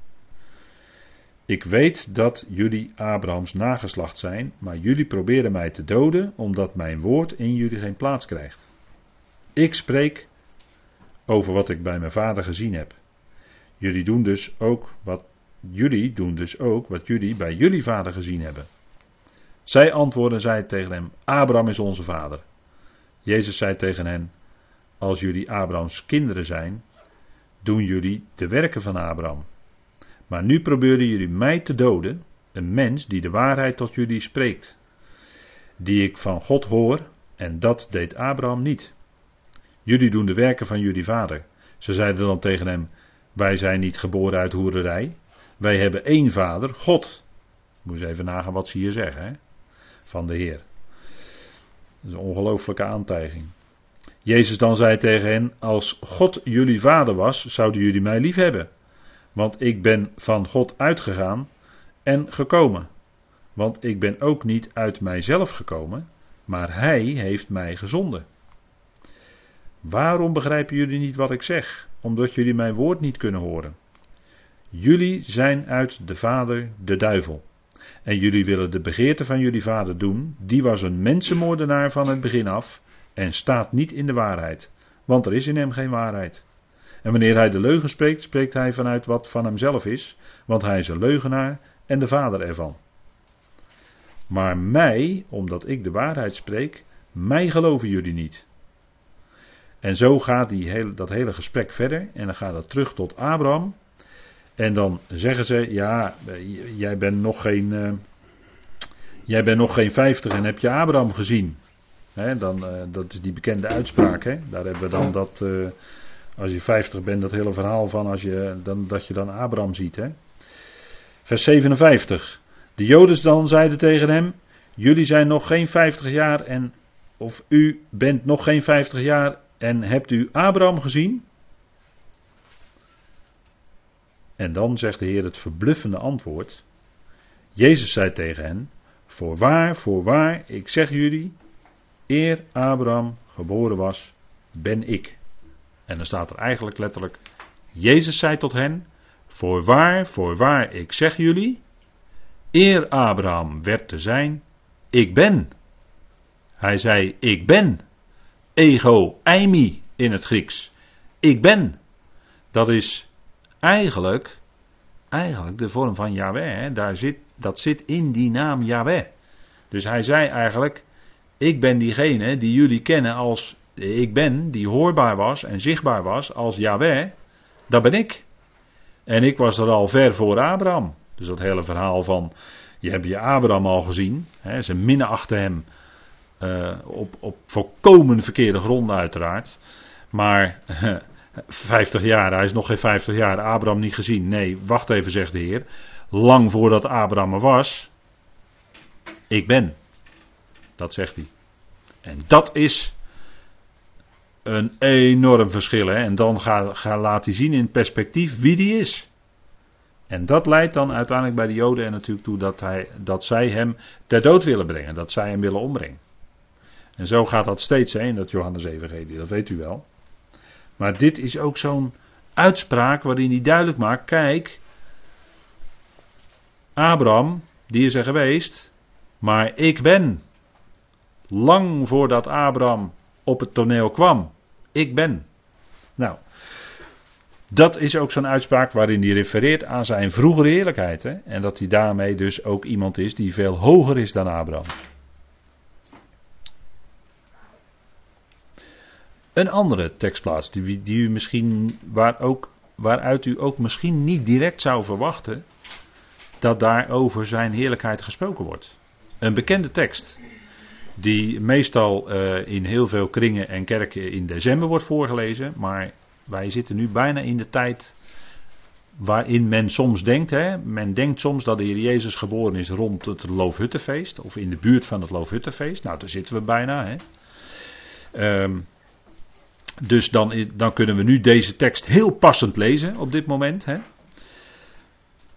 Ik weet dat jullie Abrahams nageslacht zijn, maar jullie proberen mij te doden omdat mijn woord in jullie geen plaats krijgt. Ik spreek over wat ik bij mijn vader gezien heb. Jullie doen dus ook wat jullie doen dus ook wat jullie bij jullie vader gezien hebben. Zij antwoordden zij tegen hem: Abraham is onze vader. Jezus zei tegen hen: Als jullie Abrahams kinderen zijn, doen jullie de werken van Abraham. Maar nu proberen jullie mij te doden, een mens die de waarheid tot jullie spreekt, die ik van God hoor, en dat deed Abraham niet. Jullie doen de werken van jullie vader. Ze zeiden dan tegen hem: Wij zijn niet geboren uit hoererij. Wij hebben één vader, God. Moet eens even nagaan wat ze hier zeggen, hè? Van de Heer. Dat is een ongelooflijke aantijging. Jezus dan zei tegen hen: Als God jullie vader was, zouden jullie mij lief hebben. Want ik ben van God uitgegaan en gekomen. Want ik ben ook niet uit mijzelf gekomen, maar Hij heeft mij gezonden. Waarom begrijpen jullie niet wat ik zeg? Omdat jullie mijn woord niet kunnen horen. Jullie zijn uit de Vader, de duivel. En jullie willen de begeerte van jullie vader doen. Die was een mensenmoordenaar van het begin af. En staat niet in de waarheid. Want er is in hem geen waarheid. En wanneer hij de leugen spreekt, spreekt hij vanuit wat van hemzelf is. Want hij is een leugenaar en de vader ervan. Maar mij, omdat ik de waarheid spreek, mij geloven jullie niet. En zo gaat die hele, dat hele gesprek verder. En dan gaat het terug tot Abraham. En dan zeggen ze: Ja, jij bent nog geen. Uh, jij bent nog geen 50 en heb je Abraham gezien. dan, uh, dat is die bekende uitspraak. Hè? Daar hebben we dan dat. Uh, als je 50 bent, dat hele verhaal van als je, dan, dat je dan Abraham ziet. Hè? Vers 57. De Joden dan zeiden tegen hem: Jullie zijn nog geen 50 jaar en. Of u bent nog geen 50 jaar en hebt u Abraham gezien? En dan zegt de Heer het verbluffende antwoord. Jezus zei tegen hen: Voorwaar, voorwaar, ik zeg jullie, eer Abraham geboren was, ben ik. En dan staat er eigenlijk letterlijk: Jezus zei tot hen: Voorwaar, voorwaar, ik zeg jullie, eer Abraham werd te zijn, ik ben. Hij zei: Ik ben. Ego eimi in het Grieks. Ik ben. Dat is eigenlijk, eigenlijk de vorm van Yahweh. Daar zit, dat zit in die naam Yahweh. Dus hij zei eigenlijk: Ik ben diegene die jullie kennen als ik ben, die hoorbaar was en zichtbaar was als Yahweh. Dat ben ik. En ik was er al ver voor Abraham. Dus dat hele verhaal van. Je hebt je Abraham al gezien. Hè, ze minachten hem. Uh, op, op volkomen verkeerde gronden, uiteraard. Maar 50 jaar, hij is nog geen 50 jaar, Abraham niet gezien. Nee, wacht even, zegt de Heer. Lang voordat Abraham er was, ik ben. Dat zegt hij. En dat is een enorm verschil. Hè? En dan ga, ga, laat hij zien in perspectief wie die is. En dat leidt dan uiteindelijk bij de Joden er natuurlijk toe dat, hij, dat zij hem ter dood willen brengen. Dat zij hem willen ombrengen. En zo gaat dat steeds heen, dat Johannes Evangelie, dat weet u wel. Maar dit is ook zo'n uitspraak waarin hij duidelijk maakt: kijk, Abraham, die is er geweest, maar ik ben. Lang voordat Abraham op het toneel kwam. Ik ben. Nou, dat is ook zo'n uitspraak waarin hij refereert aan zijn vroegere heerlijkheid. Hè? En dat hij daarmee dus ook iemand is die veel hoger is dan Abraham. Een andere tekstplaats die, die u misschien, waar ook, waaruit u ook misschien niet direct zou verwachten dat daar over zijn heerlijkheid gesproken wordt. Een bekende tekst die meestal uh, in heel veel kringen en kerken in december wordt voorgelezen, maar wij zitten nu bijna in de tijd waarin men soms denkt, hè, men denkt soms dat de Heer Jezus geboren is rond het Loofhuttenfeest of in de buurt van het Loofhuttenfeest. Nou, daar zitten we bijna. Hè. Um, dus dan, dan kunnen we nu deze tekst heel passend lezen op dit moment. Hè.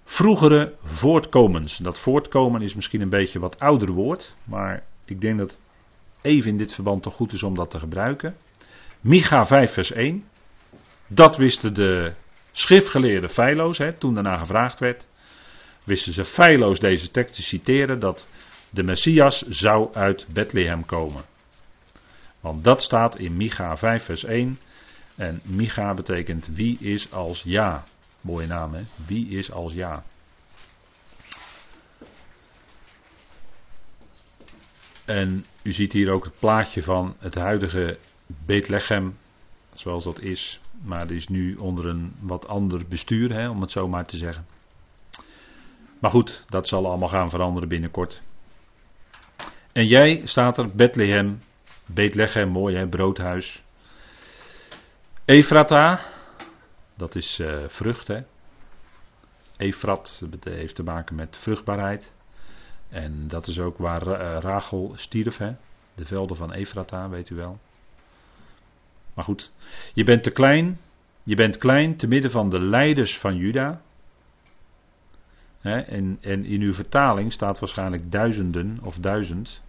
Vroegere voortkomens. Dat voortkomen is misschien een beetje wat ouder woord. Maar ik denk dat het even in dit verband toch goed is om dat te gebruiken. Micha 5 vers 1. Dat wisten de schriftgeleerde feilloos. Hè, toen daarna gevraagd werd. Wisten ze feilloos deze tekst te citeren. Dat de Messias zou uit Bethlehem komen. Want dat staat in Micha 5 vers 1. En Micha betekent wie is als ja. Mooie naam hè. Wie is als ja. En u ziet hier ook het plaatje van het huidige Bethlehem. Zoals dat is. Maar het is nu onder een wat ander bestuur, hè, om het zo maar te zeggen. Maar goed, dat zal allemaal gaan veranderen binnenkort. En jij staat er, Bethlehem, Beetleghem, mooi hè, broodhuis. Efrata, dat is uh, vrucht hè. Efrat, heeft te maken met vruchtbaarheid. En dat is ook waar uh, Rachel stierf hè. De velden van Efrata, weet u wel. Maar goed, je bent te klein. Je bent klein te midden van de leiders van Juda. en, en in uw vertaling staat waarschijnlijk duizenden of duizend.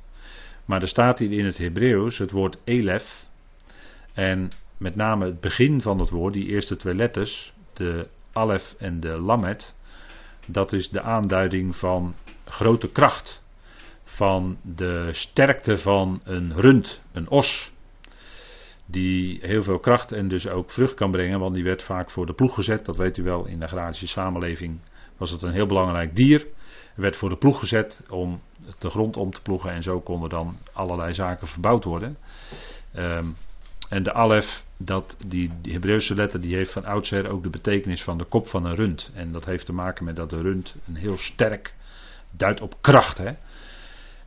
Maar er staat hier in het Hebreeuws het woord elef. En met name het begin van het woord, die eerste twee letters, de alef en de lamet, dat is de aanduiding van grote kracht, van de sterkte van een rund, een os. Die heel veel kracht en dus ook vrucht kan brengen, want die werd vaak voor de ploeg gezet. Dat weet u wel, in de agrarische samenleving was het een heel belangrijk dier. Werd voor de ploeg gezet om de grond om te ploegen en zo konden dan allerlei zaken verbouwd worden. Ehm, en de alef, dat, die, Hebreeuwse letter, die heeft van oudsher ook de betekenis van de kop van een rund. En dat heeft te maken met dat de rund een heel sterk, duidt op kracht. Hè?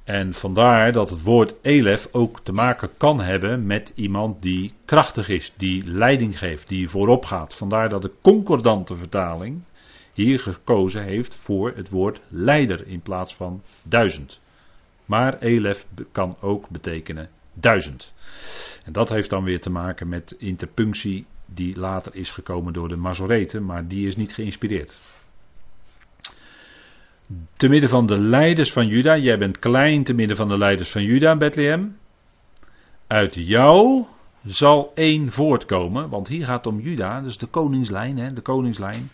En vandaar dat het woord elef ook te maken kan hebben met iemand die krachtig is, die leiding geeft, die voorop gaat. Vandaar dat de concordante vertaling hier gekozen heeft voor het woord leider in plaats van duizend. Maar elef kan ook betekenen duizend. En dat heeft dan weer te maken met interpunctie die later is gekomen door de Mazoreten, maar die is niet geïnspireerd. Te midden van de leiders van Juda, jij bent klein te midden van de leiders van Juda, Bethlehem. Uit jou zal één voortkomen, want hier gaat het om Juda, dus de koningslijn, hè, de koningslijn.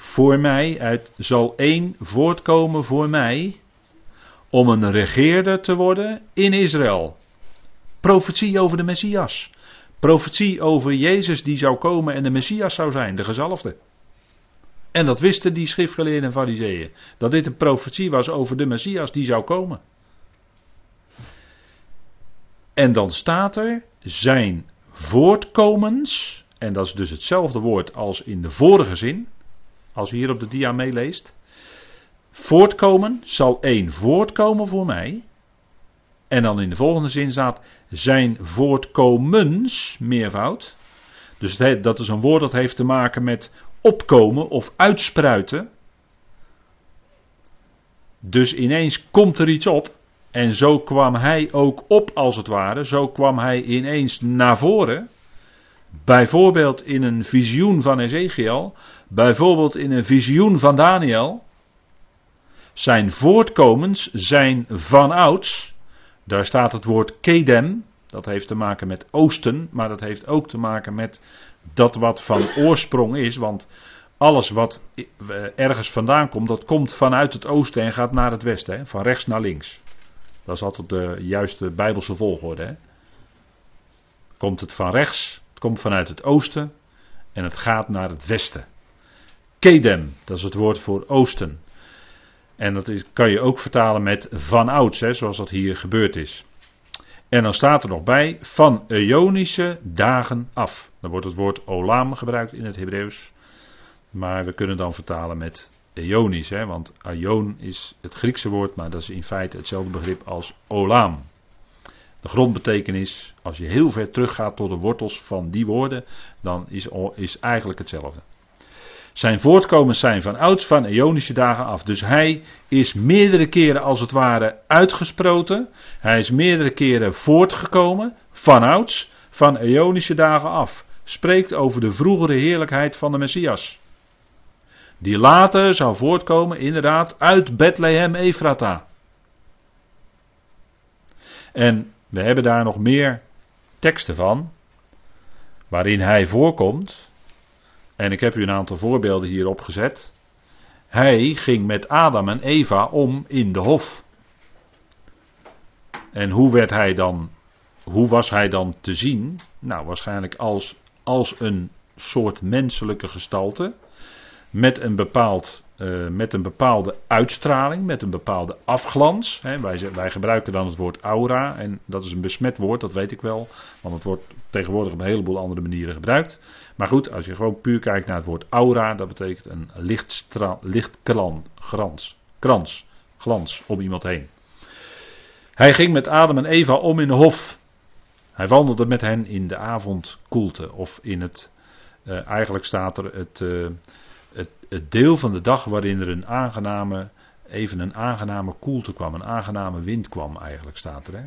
Voor mij uit, zal één voortkomen voor mij om een regeerder te worden in Israël. Profetie over de Messias. Profetie over Jezus die zou komen en de Messias zou zijn, de gezalfde. En dat wisten die schriftgeleerden en fariseeën. Dat dit een profetie was over de Messias die zou komen. En dan staat er zijn voortkomens. En dat is dus hetzelfde woord als in de vorige zin. Als u hier op de dia meeleest. Voortkomen zal één voortkomen voor mij. En dan in de volgende zin staat zijn voortkomens, meervoud. Dus dat is een woord dat heeft te maken met opkomen of uitspruiten. Dus ineens komt er iets op. En zo kwam hij ook op, als het ware. Zo kwam hij ineens naar voren. Bijvoorbeeld in een visioen van Ezekiel. Bijvoorbeeld in een visioen van Daniel. Zijn voortkomens zijn vanouds. Daar staat het woord Kedem. Dat heeft te maken met oosten. Maar dat heeft ook te maken met dat wat van oorsprong is. Want alles wat ergens vandaan komt, dat komt vanuit het oosten en gaat naar het westen. Hè? Van rechts naar links. Dat is altijd de juiste bijbelse volgorde. Hè? Komt het van rechts, komt vanuit het oosten en het gaat naar het westen. Kedem, dat is het woord voor oosten. En dat is, kan je ook vertalen met van ouds, hè, zoals dat hier gebeurd is. En dan staat er nog bij van Ionische dagen af. Dan wordt het woord olam gebruikt in het Hebreeuws. Maar we kunnen dan vertalen met Ionisch, hè, want Aion is het Griekse woord, maar dat is in feite hetzelfde begrip als olam. De grondbetekenis, als je heel ver teruggaat tot de wortels van die woorden, dan is, is eigenlijk hetzelfde. Zijn voortkomens zijn van ouds van Ionische dagen af. Dus hij is meerdere keren als het ware uitgesproten. Hij is meerdere keren voortgekomen van ouds van Ionische dagen af. Spreekt over de vroegere heerlijkheid van de Messias. Die later zou voortkomen inderdaad uit Bethlehem Efrata. En we hebben daar nog meer teksten van. Waarin hij voorkomt. En ik heb u een aantal voorbeelden hierop gezet. Hij ging met Adam en Eva om in de hof. En hoe werd hij dan, hoe was hij dan te zien? Nou, waarschijnlijk als, als een soort menselijke gestalte. Met een, bepaald, uh, met een bepaalde uitstraling, met een bepaalde afglans. Hè. Wij, wij gebruiken dan het woord aura. En dat is een besmet woord, dat weet ik wel. Want het wordt tegenwoordig op een heleboel andere manieren gebruikt. Maar goed, als je gewoon puur kijkt naar het woord aura, dat betekent een lichtkran, grans, krans, glans om iemand heen. Hij ging met Adam en Eva om in de hof. Hij wandelde met hen in de avondkoelte. Of in het, uh, eigenlijk staat er het, uh, het, het, deel van de dag waarin er een aangename, even een aangename koelte kwam. Een aangename wind kwam eigenlijk staat er. Hè?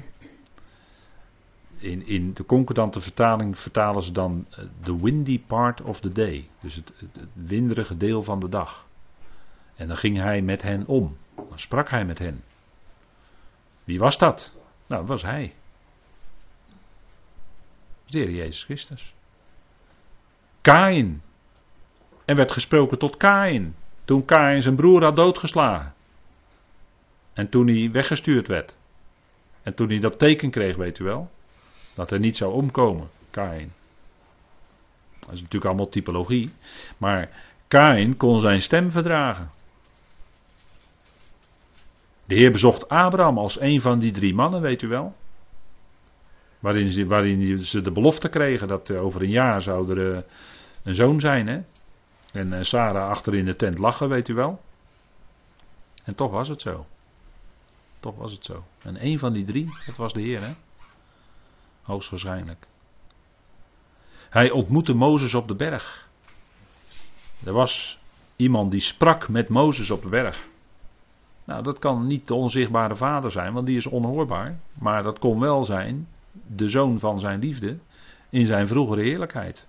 in, in de concordante vertaling vertalen ze dan eh, the windy part of the day. Dus het, het, het, winderige deel van de dag. En dan ging hij met hen om. Dan sprak hij met hen. Wie was dat? Nou, dat was hij. De Heer Jezus Christus. Kain. En werd gesproken tot Kain. Toen Kain zijn broer had doodgeslagen. En toen hij weggestuurd werd. En toen hij dat teken kreeg, weet u wel. Dat hij niet zou omkomen, Kain. Dat is natuurlijk allemaal typologie. Maar Kain kon zijn stem verdragen. De Heer bezocht Abraham als een van die drie mannen, weet u wel. Waarin ze, waarin ze de belofte kregen dat over een jaar zou er eh, een zoon zijn. Hè? En eh, Sarah achter in de tent lachen, weet u wel. En toch was het zo. Toch was het zo. En een van die drie, dat was de Heer, hè? Hoogstwaarschijnlijk. Hij ontmoette Mozes op de berg. Er was iemand die sprak met Mozes op de berg. Nou, dat kan niet de onzichtbare vader zijn, want die is onhoorbaar. Maar dat kon wel zijn de zoon van zijn liefde in zijn vroegere heerlijkheid.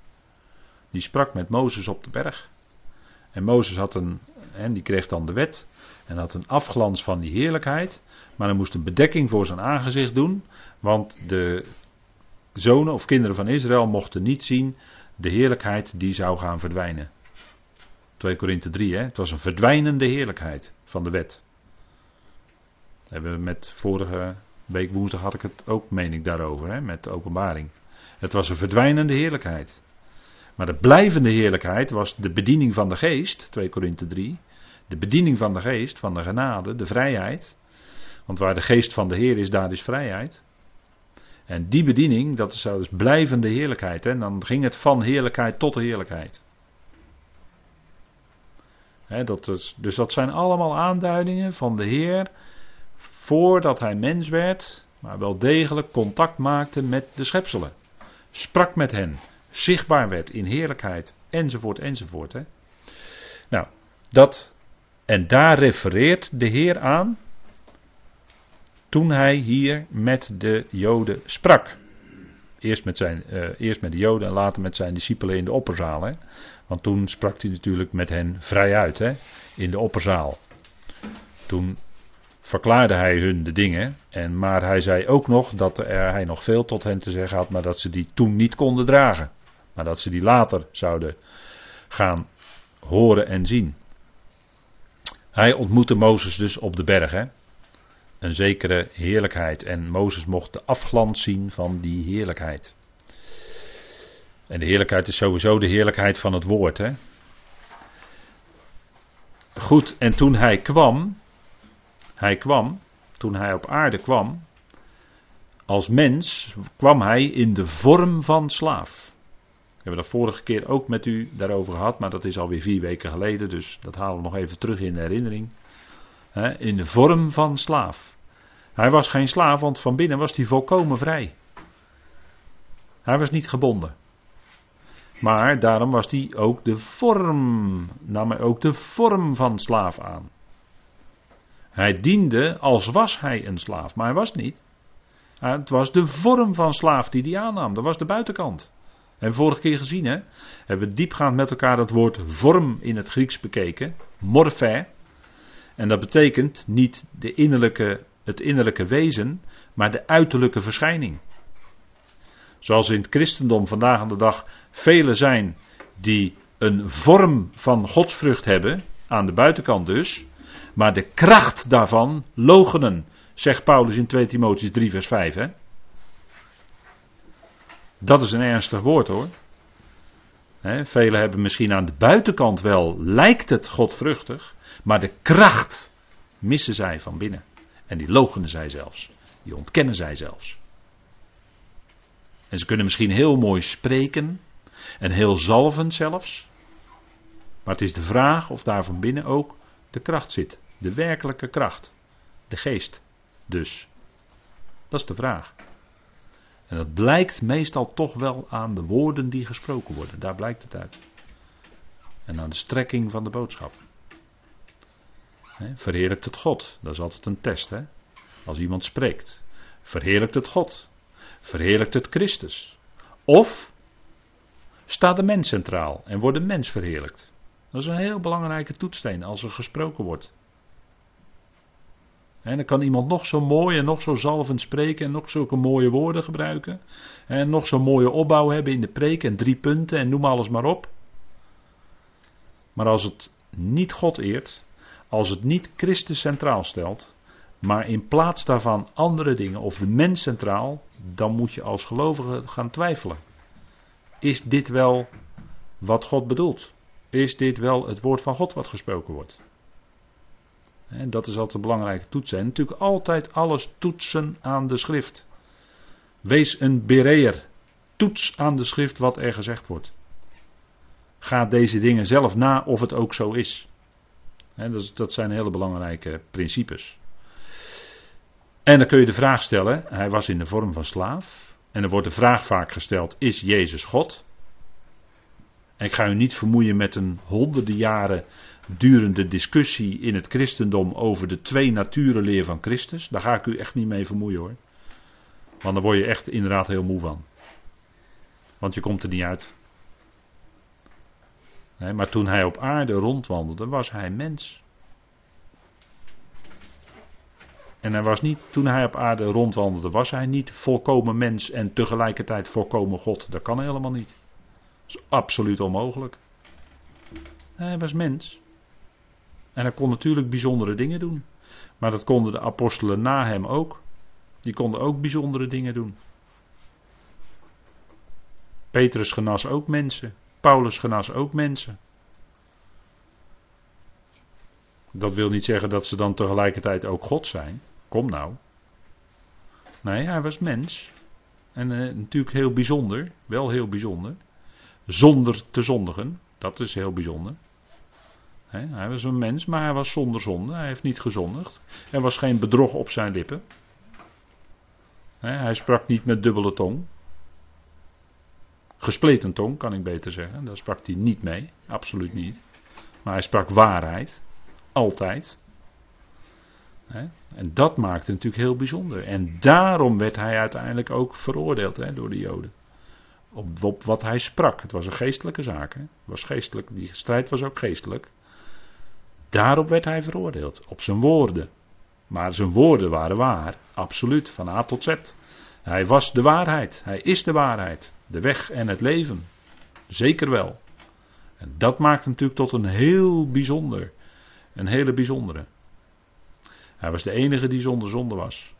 Die sprak met Mozes op de berg. En Mozes had een, en die kreeg dan de wet en had een afglans van die heerlijkheid. Maar hij moest een bedekking voor zijn aangezicht doen, want de zonen of kinderen van Israël mochten niet zien de heerlijkheid die zou gaan verdwijnen. 2 Korinthe 3, hè? het was een verdwijnende heerlijkheid van de wet. hebben we met vorige week woensdag had ik het ook, meen ik, daarover, hè? met de openbaring. Het was een verdwijnende heerlijkheid. Maar de blijvende heerlijkheid was de bediening van de geest, 2 Korinthe 3. De bediening van de geest, van de genade, de vrijheid. Want waar de geest van de Heer is, daar is vrijheid. En die bediening, dat is dus blijvende heerlijkheid. Hè? Dan ging het van heerlijkheid tot heerlijkheid. dat is, dus dat zijn allemaal aanduidingen van de Heer voordat hij mens werd, maar wel degelijk contact maakte met de schepselen. Sprak met hen, zichtbaar werd in heerlijkheid, enzovoort, enzovoort. Hè. Nou, dat, en daar refereert de Heer aan toen hij hier met de Joden sprak. Eerst met, zijn, uh, eerst met de Joden en later met zijn discipelen in de opperzaal. Hè. Want toen sprak hij natuurlijk met hen vrijuit hè, in de opperzaal. Toen verklaarde hij hun de dingen. En, maar hij zei ook nog dat er, hij nog veel tot hen te zeggen had, maar dat ze die toen niet konden dragen. Maar dat ze die later zouden gaan horen en zien. Hij ontmoette Mozes dus op de berg. Hè? Een zekere heerlijkheid. En Mozes mocht de afglans zien van die heerlijkheid. En de heerlijkheid is sowieso de heerlijkheid van het woord. Hè? Goed, en toen hij kwam, hij kwam, toen hij op aarde kwam, als mens kwam hij in de vorm van slaaf. We hebben dat vorige keer ook met u daarover gehad, maar dat is alweer vier weken geleden, dus dat halen we nog even terug in de herinnering. In de vorm van slaaf. Hij was geen slaaf, want van binnen was hij volkomen vrij. Hij was niet gebonden. Maar daarom was hij ook de vorm, nam hij ook de vorm van slaaf aan. Hij diende als was hij een slaaf, maar hij was niet. Het was de vorm van slaaf die hij aannam, dat was de buitenkant. En we vorige keer gezien, hè? Hebben we diepgaand met elkaar het woord vorm in het Grieks bekeken. Morphe. En dat betekent niet de innerlijke, het innerlijke wezen, maar de uiterlijke verschijning. Zoals in het christendom vandaag aan de dag velen zijn die een vorm van godsvrucht hebben, aan de buitenkant dus, maar de kracht daarvan logenen, zegt Paulus in 2 Timotheus 3 vers 5. Hè? Dat is een ernstig woord hoor. Velen hebben misschien aan de buitenkant wel, lijkt het godvruchtig, maar de kracht missen zij van binnen. En die logenen zij zelfs. Die ontkennen zij zelfs. En ze kunnen misschien heel mooi spreken en heel zalvend zelfs. Maar het is de vraag of daar van binnen ook de kracht zit. De werkelijke kracht. De geest. Dus. Dat is de vraag. En dat blijkt meestal toch wel aan de woorden die gesproken worden. Daar blijkt het uit. En aan de strekking van de boodschap. verheerlijkt het God. Dat is altijd een test. Hè? Als iemand spreekt. Verheerlijkt het God. Verheerlijkt het Christus. Of staat de mens centraal en wordt de mens verheerlijkt. Dat is een heel belangrijke toetssteen als er gesproken wordt. En dan kan iemand nog zo mooi en nog zo zalvend spreken en nog zulke mooie woorden gebruiken. En nog zo'n mooie opbouw hebben in de preek en drie punten en noem alles maar op. Maar als het niet God eert, als het niet Christus centraal stelt, maar in plaats daarvan andere dingen of de mens centraal, dan moet je als gelovige gaan twijfelen. Is dit wel wat God bedoelt? Is dit wel het woord van God wat gesproken wordt? Dat is altijd een belangrijke toets. En natuurlijk altijd alles toetsen aan de schrift. Wees een bereer. Toets aan de schrift wat er gezegd wordt. Ga deze dingen zelf na of het ook zo is. dat, dat zijn hele belangrijke principes. En dan kun je de vraag stellen, hij was in de vorm van slaaf. En er wordt de vraag vaak gesteld, is Jezus God? En ik ga u niet vermoeien met een honderden jaren durende discussie in het christendom over de twee naturenleer van Christus. Daar ga ik u echt niet mee vermoeien hoor. Want daar word je echt inderdaad heel moe van. Want je komt er niet uit. Nee, maar toen hij op aarde rondwandelde, was hij mens. En hij was niet, toen hij op aarde rondwandelde, was hij niet volkomen mens en tegelijkertijd volkomen God. Dat kan helemaal niet. Dat is absoluut onmogelijk. Hij was mens. En hij kon natuurlijk bijzondere dingen doen. Maar dat konden de apostelen na hem ook. Die konden ook bijzondere dingen doen. Petrus genas ook mensen. Paulus genas ook mensen. Dat wil niet zeggen dat ze dan tegelijkertijd ook God zijn. Kom nou. Nee, hij was mens. En eh, natuurlijk heel bijzonder. Wel heel bijzonder. Zonder te zondigen. Dat is heel bijzonder. Hij was een mens, maar hij was zonder zonde. Hij heeft niet gezondigd. Er was geen bedrog op zijn lippen. hij sprak niet met dubbele tong. Gespleten tong, kan ik beter zeggen. Daar sprak hij niet mee. Absoluut niet. Maar hij sprak waarheid. Altijd. En dat maakte natuurlijk heel bijzonder. En daarom werd hij uiteindelijk ook veroordeeld door de Joden. Op, wat hij sprak. Het was een geestelijke zaak. Was geestelijk. Die strijd was ook geestelijk. Daarop werd hij veroordeeld. Op zijn woorden. Maar zijn woorden waren waar. Absoluut. Van A tot Z. Hij was de waarheid. Hij is de waarheid. De weg en het leven. Zeker wel. En dat maakt hem natuurlijk tot een heel bijzonder. Een hele bijzondere. Hij was de enige die zonder zonde was.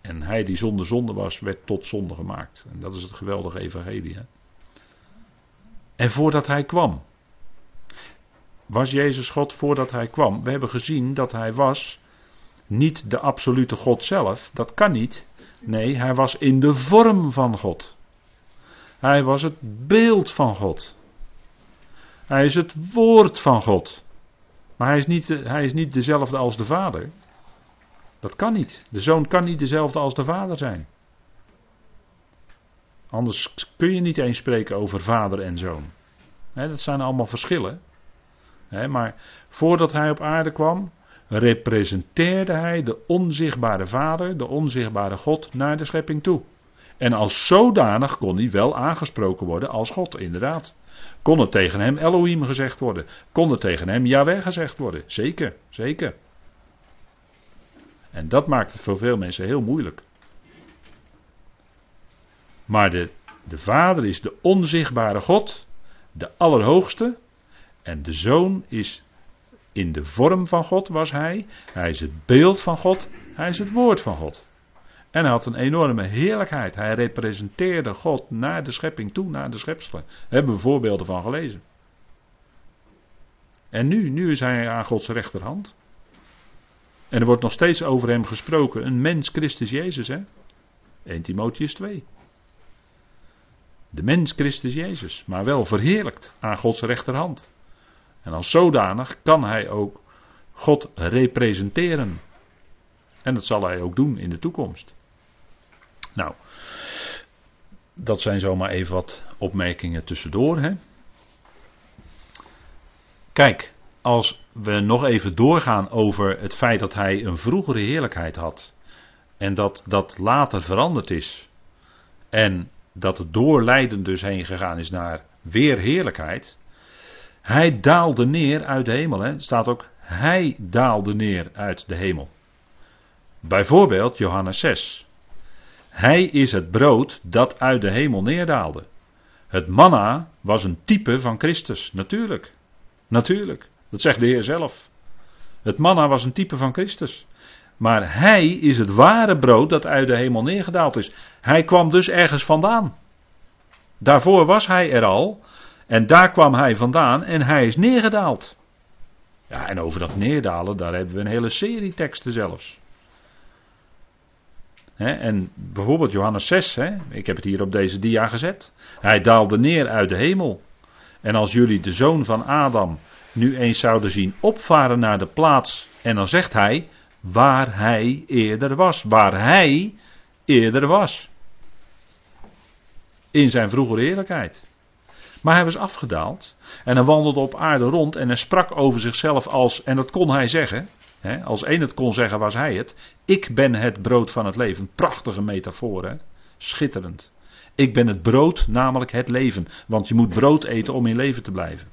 En hij die zonder zonde was, werd tot zonde gemaakt. En dat is het geweldige evangelie. Hè? En voordat hij kwam, was Jezus God voordat hij kwam. We hebben gezien dat hij was niet de absolute God zelf. Dat kan niet. Nee, hij was in de vorm van God. Hij was het beeld van God. Hij is het woord van God. Maar hij is, niet, hij is niet dezelfde als de vader. Dat kan niet. De zoon kan niet dezelfde als de vader zijn. Anders kun je niet eens spreken over vader en zoon. dat zijn allemaal verschillen. Maar voordat hij op aarde kwam, representeerde hij de onzichtbare vader, de onzichtbare God, naar de schepping toe. En als zodanig kon hij wel aangesproken worden als God, inderdaad. Kon het tegen hem Elohim gezegd worden? Kon het tegen hem Yahweh gezegd worden? Zeker, zeker. En dat maakt het voor veel mensen heel moeilijk. Maar de, de Vader is de onzichtbare God, de Allerhoogste. En de Zoon is in de vorm van God, was hij. Hij is het beeld van God, hij is het woord van God. En hij had een enorme heerlijkheid. Hij representeerde God naar de schepping toe, naar de schepselen. Daar hebben we voorbeelden van gelezen. En nu, nu is hij aan Gods rechterhand. En er wordt nog steeds over hem gesproken. Een mens Christus Jezus, hè? 1 Timotheus 2. De mens Christus Jezus, maar wel verheerlijkt aan Gods rechterhand. En als zodanig kan hij ook God representeren. En dat zal hij ook doen in de toekomst. Nou, dat zijn zomaar even wat opmerkingen tussendoor. Hè? Kijk, als we nog even doorgaan over het feit dat hij een vroegere heerlijkheid had. En dat dat later veranderd is. En dat het doorlijden dus heen gegaan is naar weer heerlijkheid. Hij daalde neer uit de hemel. Hè? Staat ook, hij daalde neer uit de hemel. Bijvoorbeeld Johannes 6. Hij is het brood dat uit de hemel neerdaalde. Het manna was een type van Christus, natuurlijk. Natuurlijk. Dat zegt de Heer zelf. Het manna was een type van Christus. Maar hij is het ware brood dat uit de hemel neergedaald is. Hij kwam dus ergens vandaan. Daarvoor was hij er al. En daar kwam hij vandaan en hij is neergedaald. Ja, en over dat neerdalen, daar hebben we een hele serie teksten zelfs. en bijvoorbeeld Johannes 6, ik heb het hier op deze dia gezet. Hij daalde neer uit de hemel. En als jullie de zoon van Adam nu eens zouden zien opvaren naar de plaats, en dan zegt hij, waar hij eerder was. Waar hij eerder was. In zijn vroegere heerlijkheid. Maar hij was afgedaald. En hij wandelde op aarde rond en hij sprak over zichzelf als, en dat kon hij zeggen. Hè, als één het kon zeggen, was hij het. Ik ben het brood van het leven. Prachtige metafoor, hè? schitterend. Ik ben het brood, namelijk het leven. Want je moet brood eten om in leven te blijven.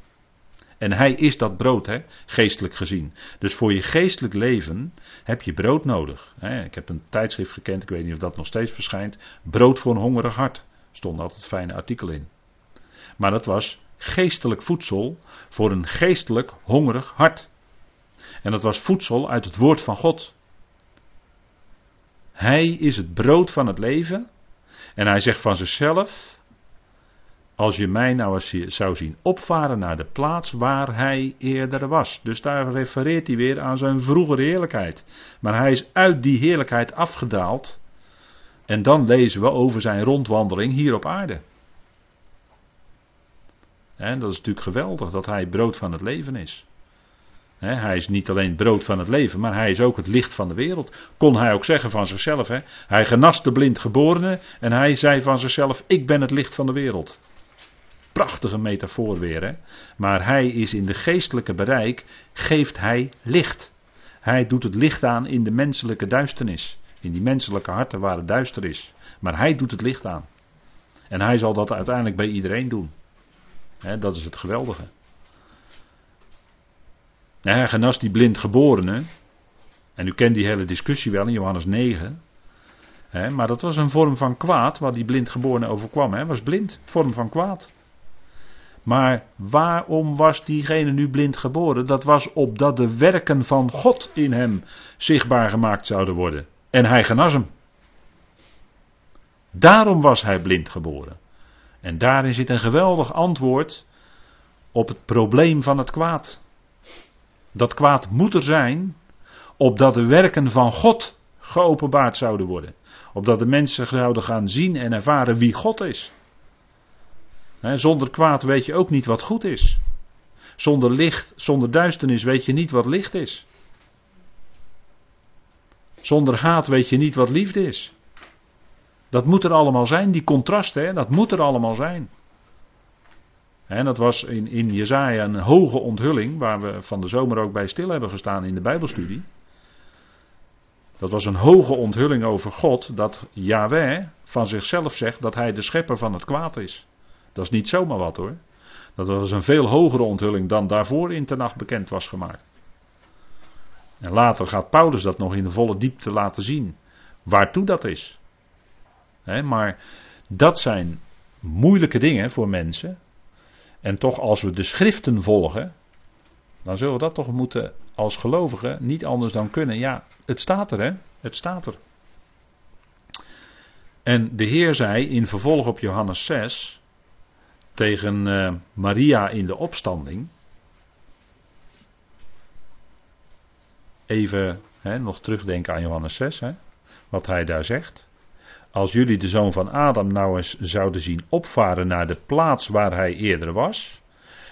En hij is dat brood, hè, geestelijk gezien. Dus voor je geestelijk leven heb je brood nodig. Ik heb een tijdschrift gekend, ik weet niet of dat nog steeds verschijnt. Brood voor een hongerig hart. Stond altijd fijne artikel in. Maar dat was geestelijk voedsel voor een geestelijk hongerig hart. En dat was voedsel uit het woord van God. Hij is het brood van het leven. En hij zegt van zichzelf: als je mij nou eens zou zien opvaren naar de plaats waar hij eerder was. Dus daar refereert hij weer aan zijn vroegere heerlijkheid. Maar hij is uit die heerlijkheid afgedaald. En dan lezen we over zijn rondwandeling hier op aarde. En dat is natuurlijk geweldig dat hij brood van het leven is. hij is niet alleen brood van het leven, maar hij is ook het licht van de wereld. Kon hij ook zeggen van zichzelf. Hij genast de blind geborene en hij zei van zichzelf: Ik ben het licht van de wereld prachtige metafoor weer. Maar hij is in de geestelijke bereik, geeft hij licht. Hij doet het licht aan in de menselijke duisternis. In die menselijke harten waar het duister is. Maar hij doet het licht aan. En hij zal dat uiteindelijk bij iedereen doen. Dat is het geweldige. Hij genas die blind geborene. En u kent die hele discussie wel in Johannes 9. maar dat was een vorm van kwaad wat die blind geborene overkwam. Hij was blind, vorm van kwaad. Maar waarom was diegene nu blind geboren? Dat was opdat de werken van God in hem zichtbaar gemaakt zouden worden. En hij genas hem. Daarom was hij blind geboren. En daarin zit een geweldig antwoord op het probleem van het kwaad. Dat kwaad moet er zijn, opdat de werken van God geopenbaard zouden worden. Opdat de mensen zouden gaan zien en ervaren wie God is zonder kwaad weet je ook niet wat goed is. Zonder licht, zonder duisternis weet je niet wat licht is. Zonder haat weet je niet wat liefde is. Dat moet er allemaal zijn, die contrasten, dat moet er allemaal zijn. En dat was in, in Jezaja een hoge onthulling, waar we van de zomer ook bij stil hebben gestaan in de Bijbelstudie. Dat was een hoge onthulling over God, dat Yahweh van zichzelf zegt dat hij de schepper van het kwaad is. Dat is niet zomaar wat hoor. Dat was een veel hogere onthulling dan daarvoor in Tenach bekend was gemaakt. En later gaat Paulus dat nog in de volle diepte laten zien. Waartoe dat is. Maar dat zijn moeilijke dingen voor mensen. En toch als we de schriften volgen. Dan zullen we dat toch moeten als gelovigen niet anders dan kunnen. Ja, het staat er hè. Het staat er. En de Heer zei in vervolg op Johannes 6 tegen uh, Maria in de opstanding. Even hè, nog terugdenken aan Johannes 6, hè, wat hij daar zegt. Als jullie de zoon van Adam nou eens zouden zien opvaren naar de plaats waar hij eerder was,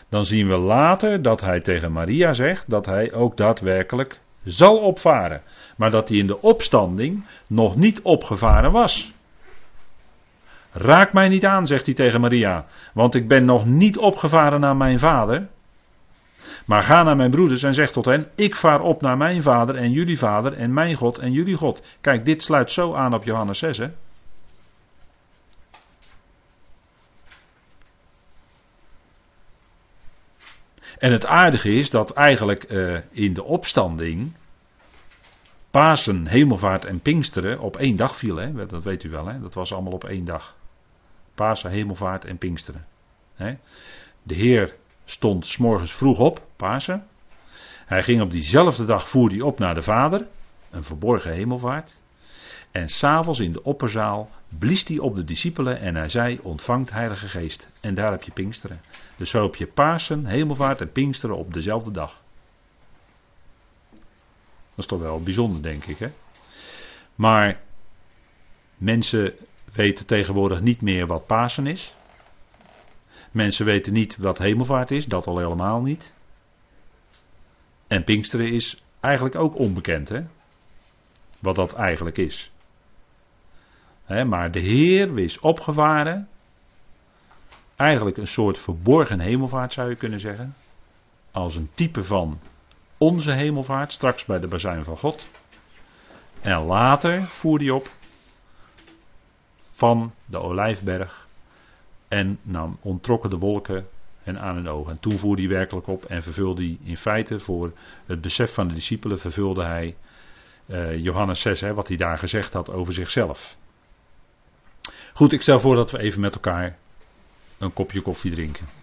dan zien we later dat hij tegen Maria zegt dat hij ook daadwerkelijk zal opvaren. Maar dat hij in de opstanding nog niet opgevaren was. Raak mij niet aan, zegt hij tegen Maria, want ik ben nog niet opgevaren naar mijn vader. Maar ga naar mijn broeders en zeg tot hen: Ik vaar op naar mijn vader en jullie vader en mijn God en jullie God. Kijk, dit sluit zo aan op Johannes 6. Hè? En het aardige is dat eigenlijk uh, in de opstanding Pasen, Hemelvaart en Pinksteren op één dag viel. Hè? Dat weet u wel, hè? dat was allemaal op één dag. Pasen, Hemelvaart en Pinksteren. De Heer stond s morgens vroeg op, Pasen. Hij ging op diezelfde dag, voer hij op naar de Vader, een verborgen hemelvaart. En s'avonds in de opperzaal blies hij op de discipelen en hij zei: Ontvangt Heilige Geest. En daar heb je Pinksteren. Dus zo heb je Pasen, Hemelvaart en Pinksteren op dezelfde dag. Dat is toch wel bijzonder, denk ik. Hè? Maar mensen weten tegenwoordig niet meer wat Pasen is. Mensen weten niet wat hemelvaart is, dat al helemaal niet. En Pinksteren is eigenlijk ook onbekend, hè? Wat dat eigenlijk is. Maar de Heer wist opgevaren. Eigenlijk een soort verborgen hemelvaart zou je kunnen zeggen. Als een type van onze hemelvaart, straks bij de bazuin van God. En later voer hij op van de olijfberg. En nam ontrokken de wolken en aan hun ogen. En toen voerde hij werkelijk op en vervulde hij in feite voor het besef van de discipelen, vervulde hij uh, Johannes 6, hè, wat hij daar gezegd had over zichzelf. Goed, ik stel voor dat we even met elkaar een kopje koffie drinken.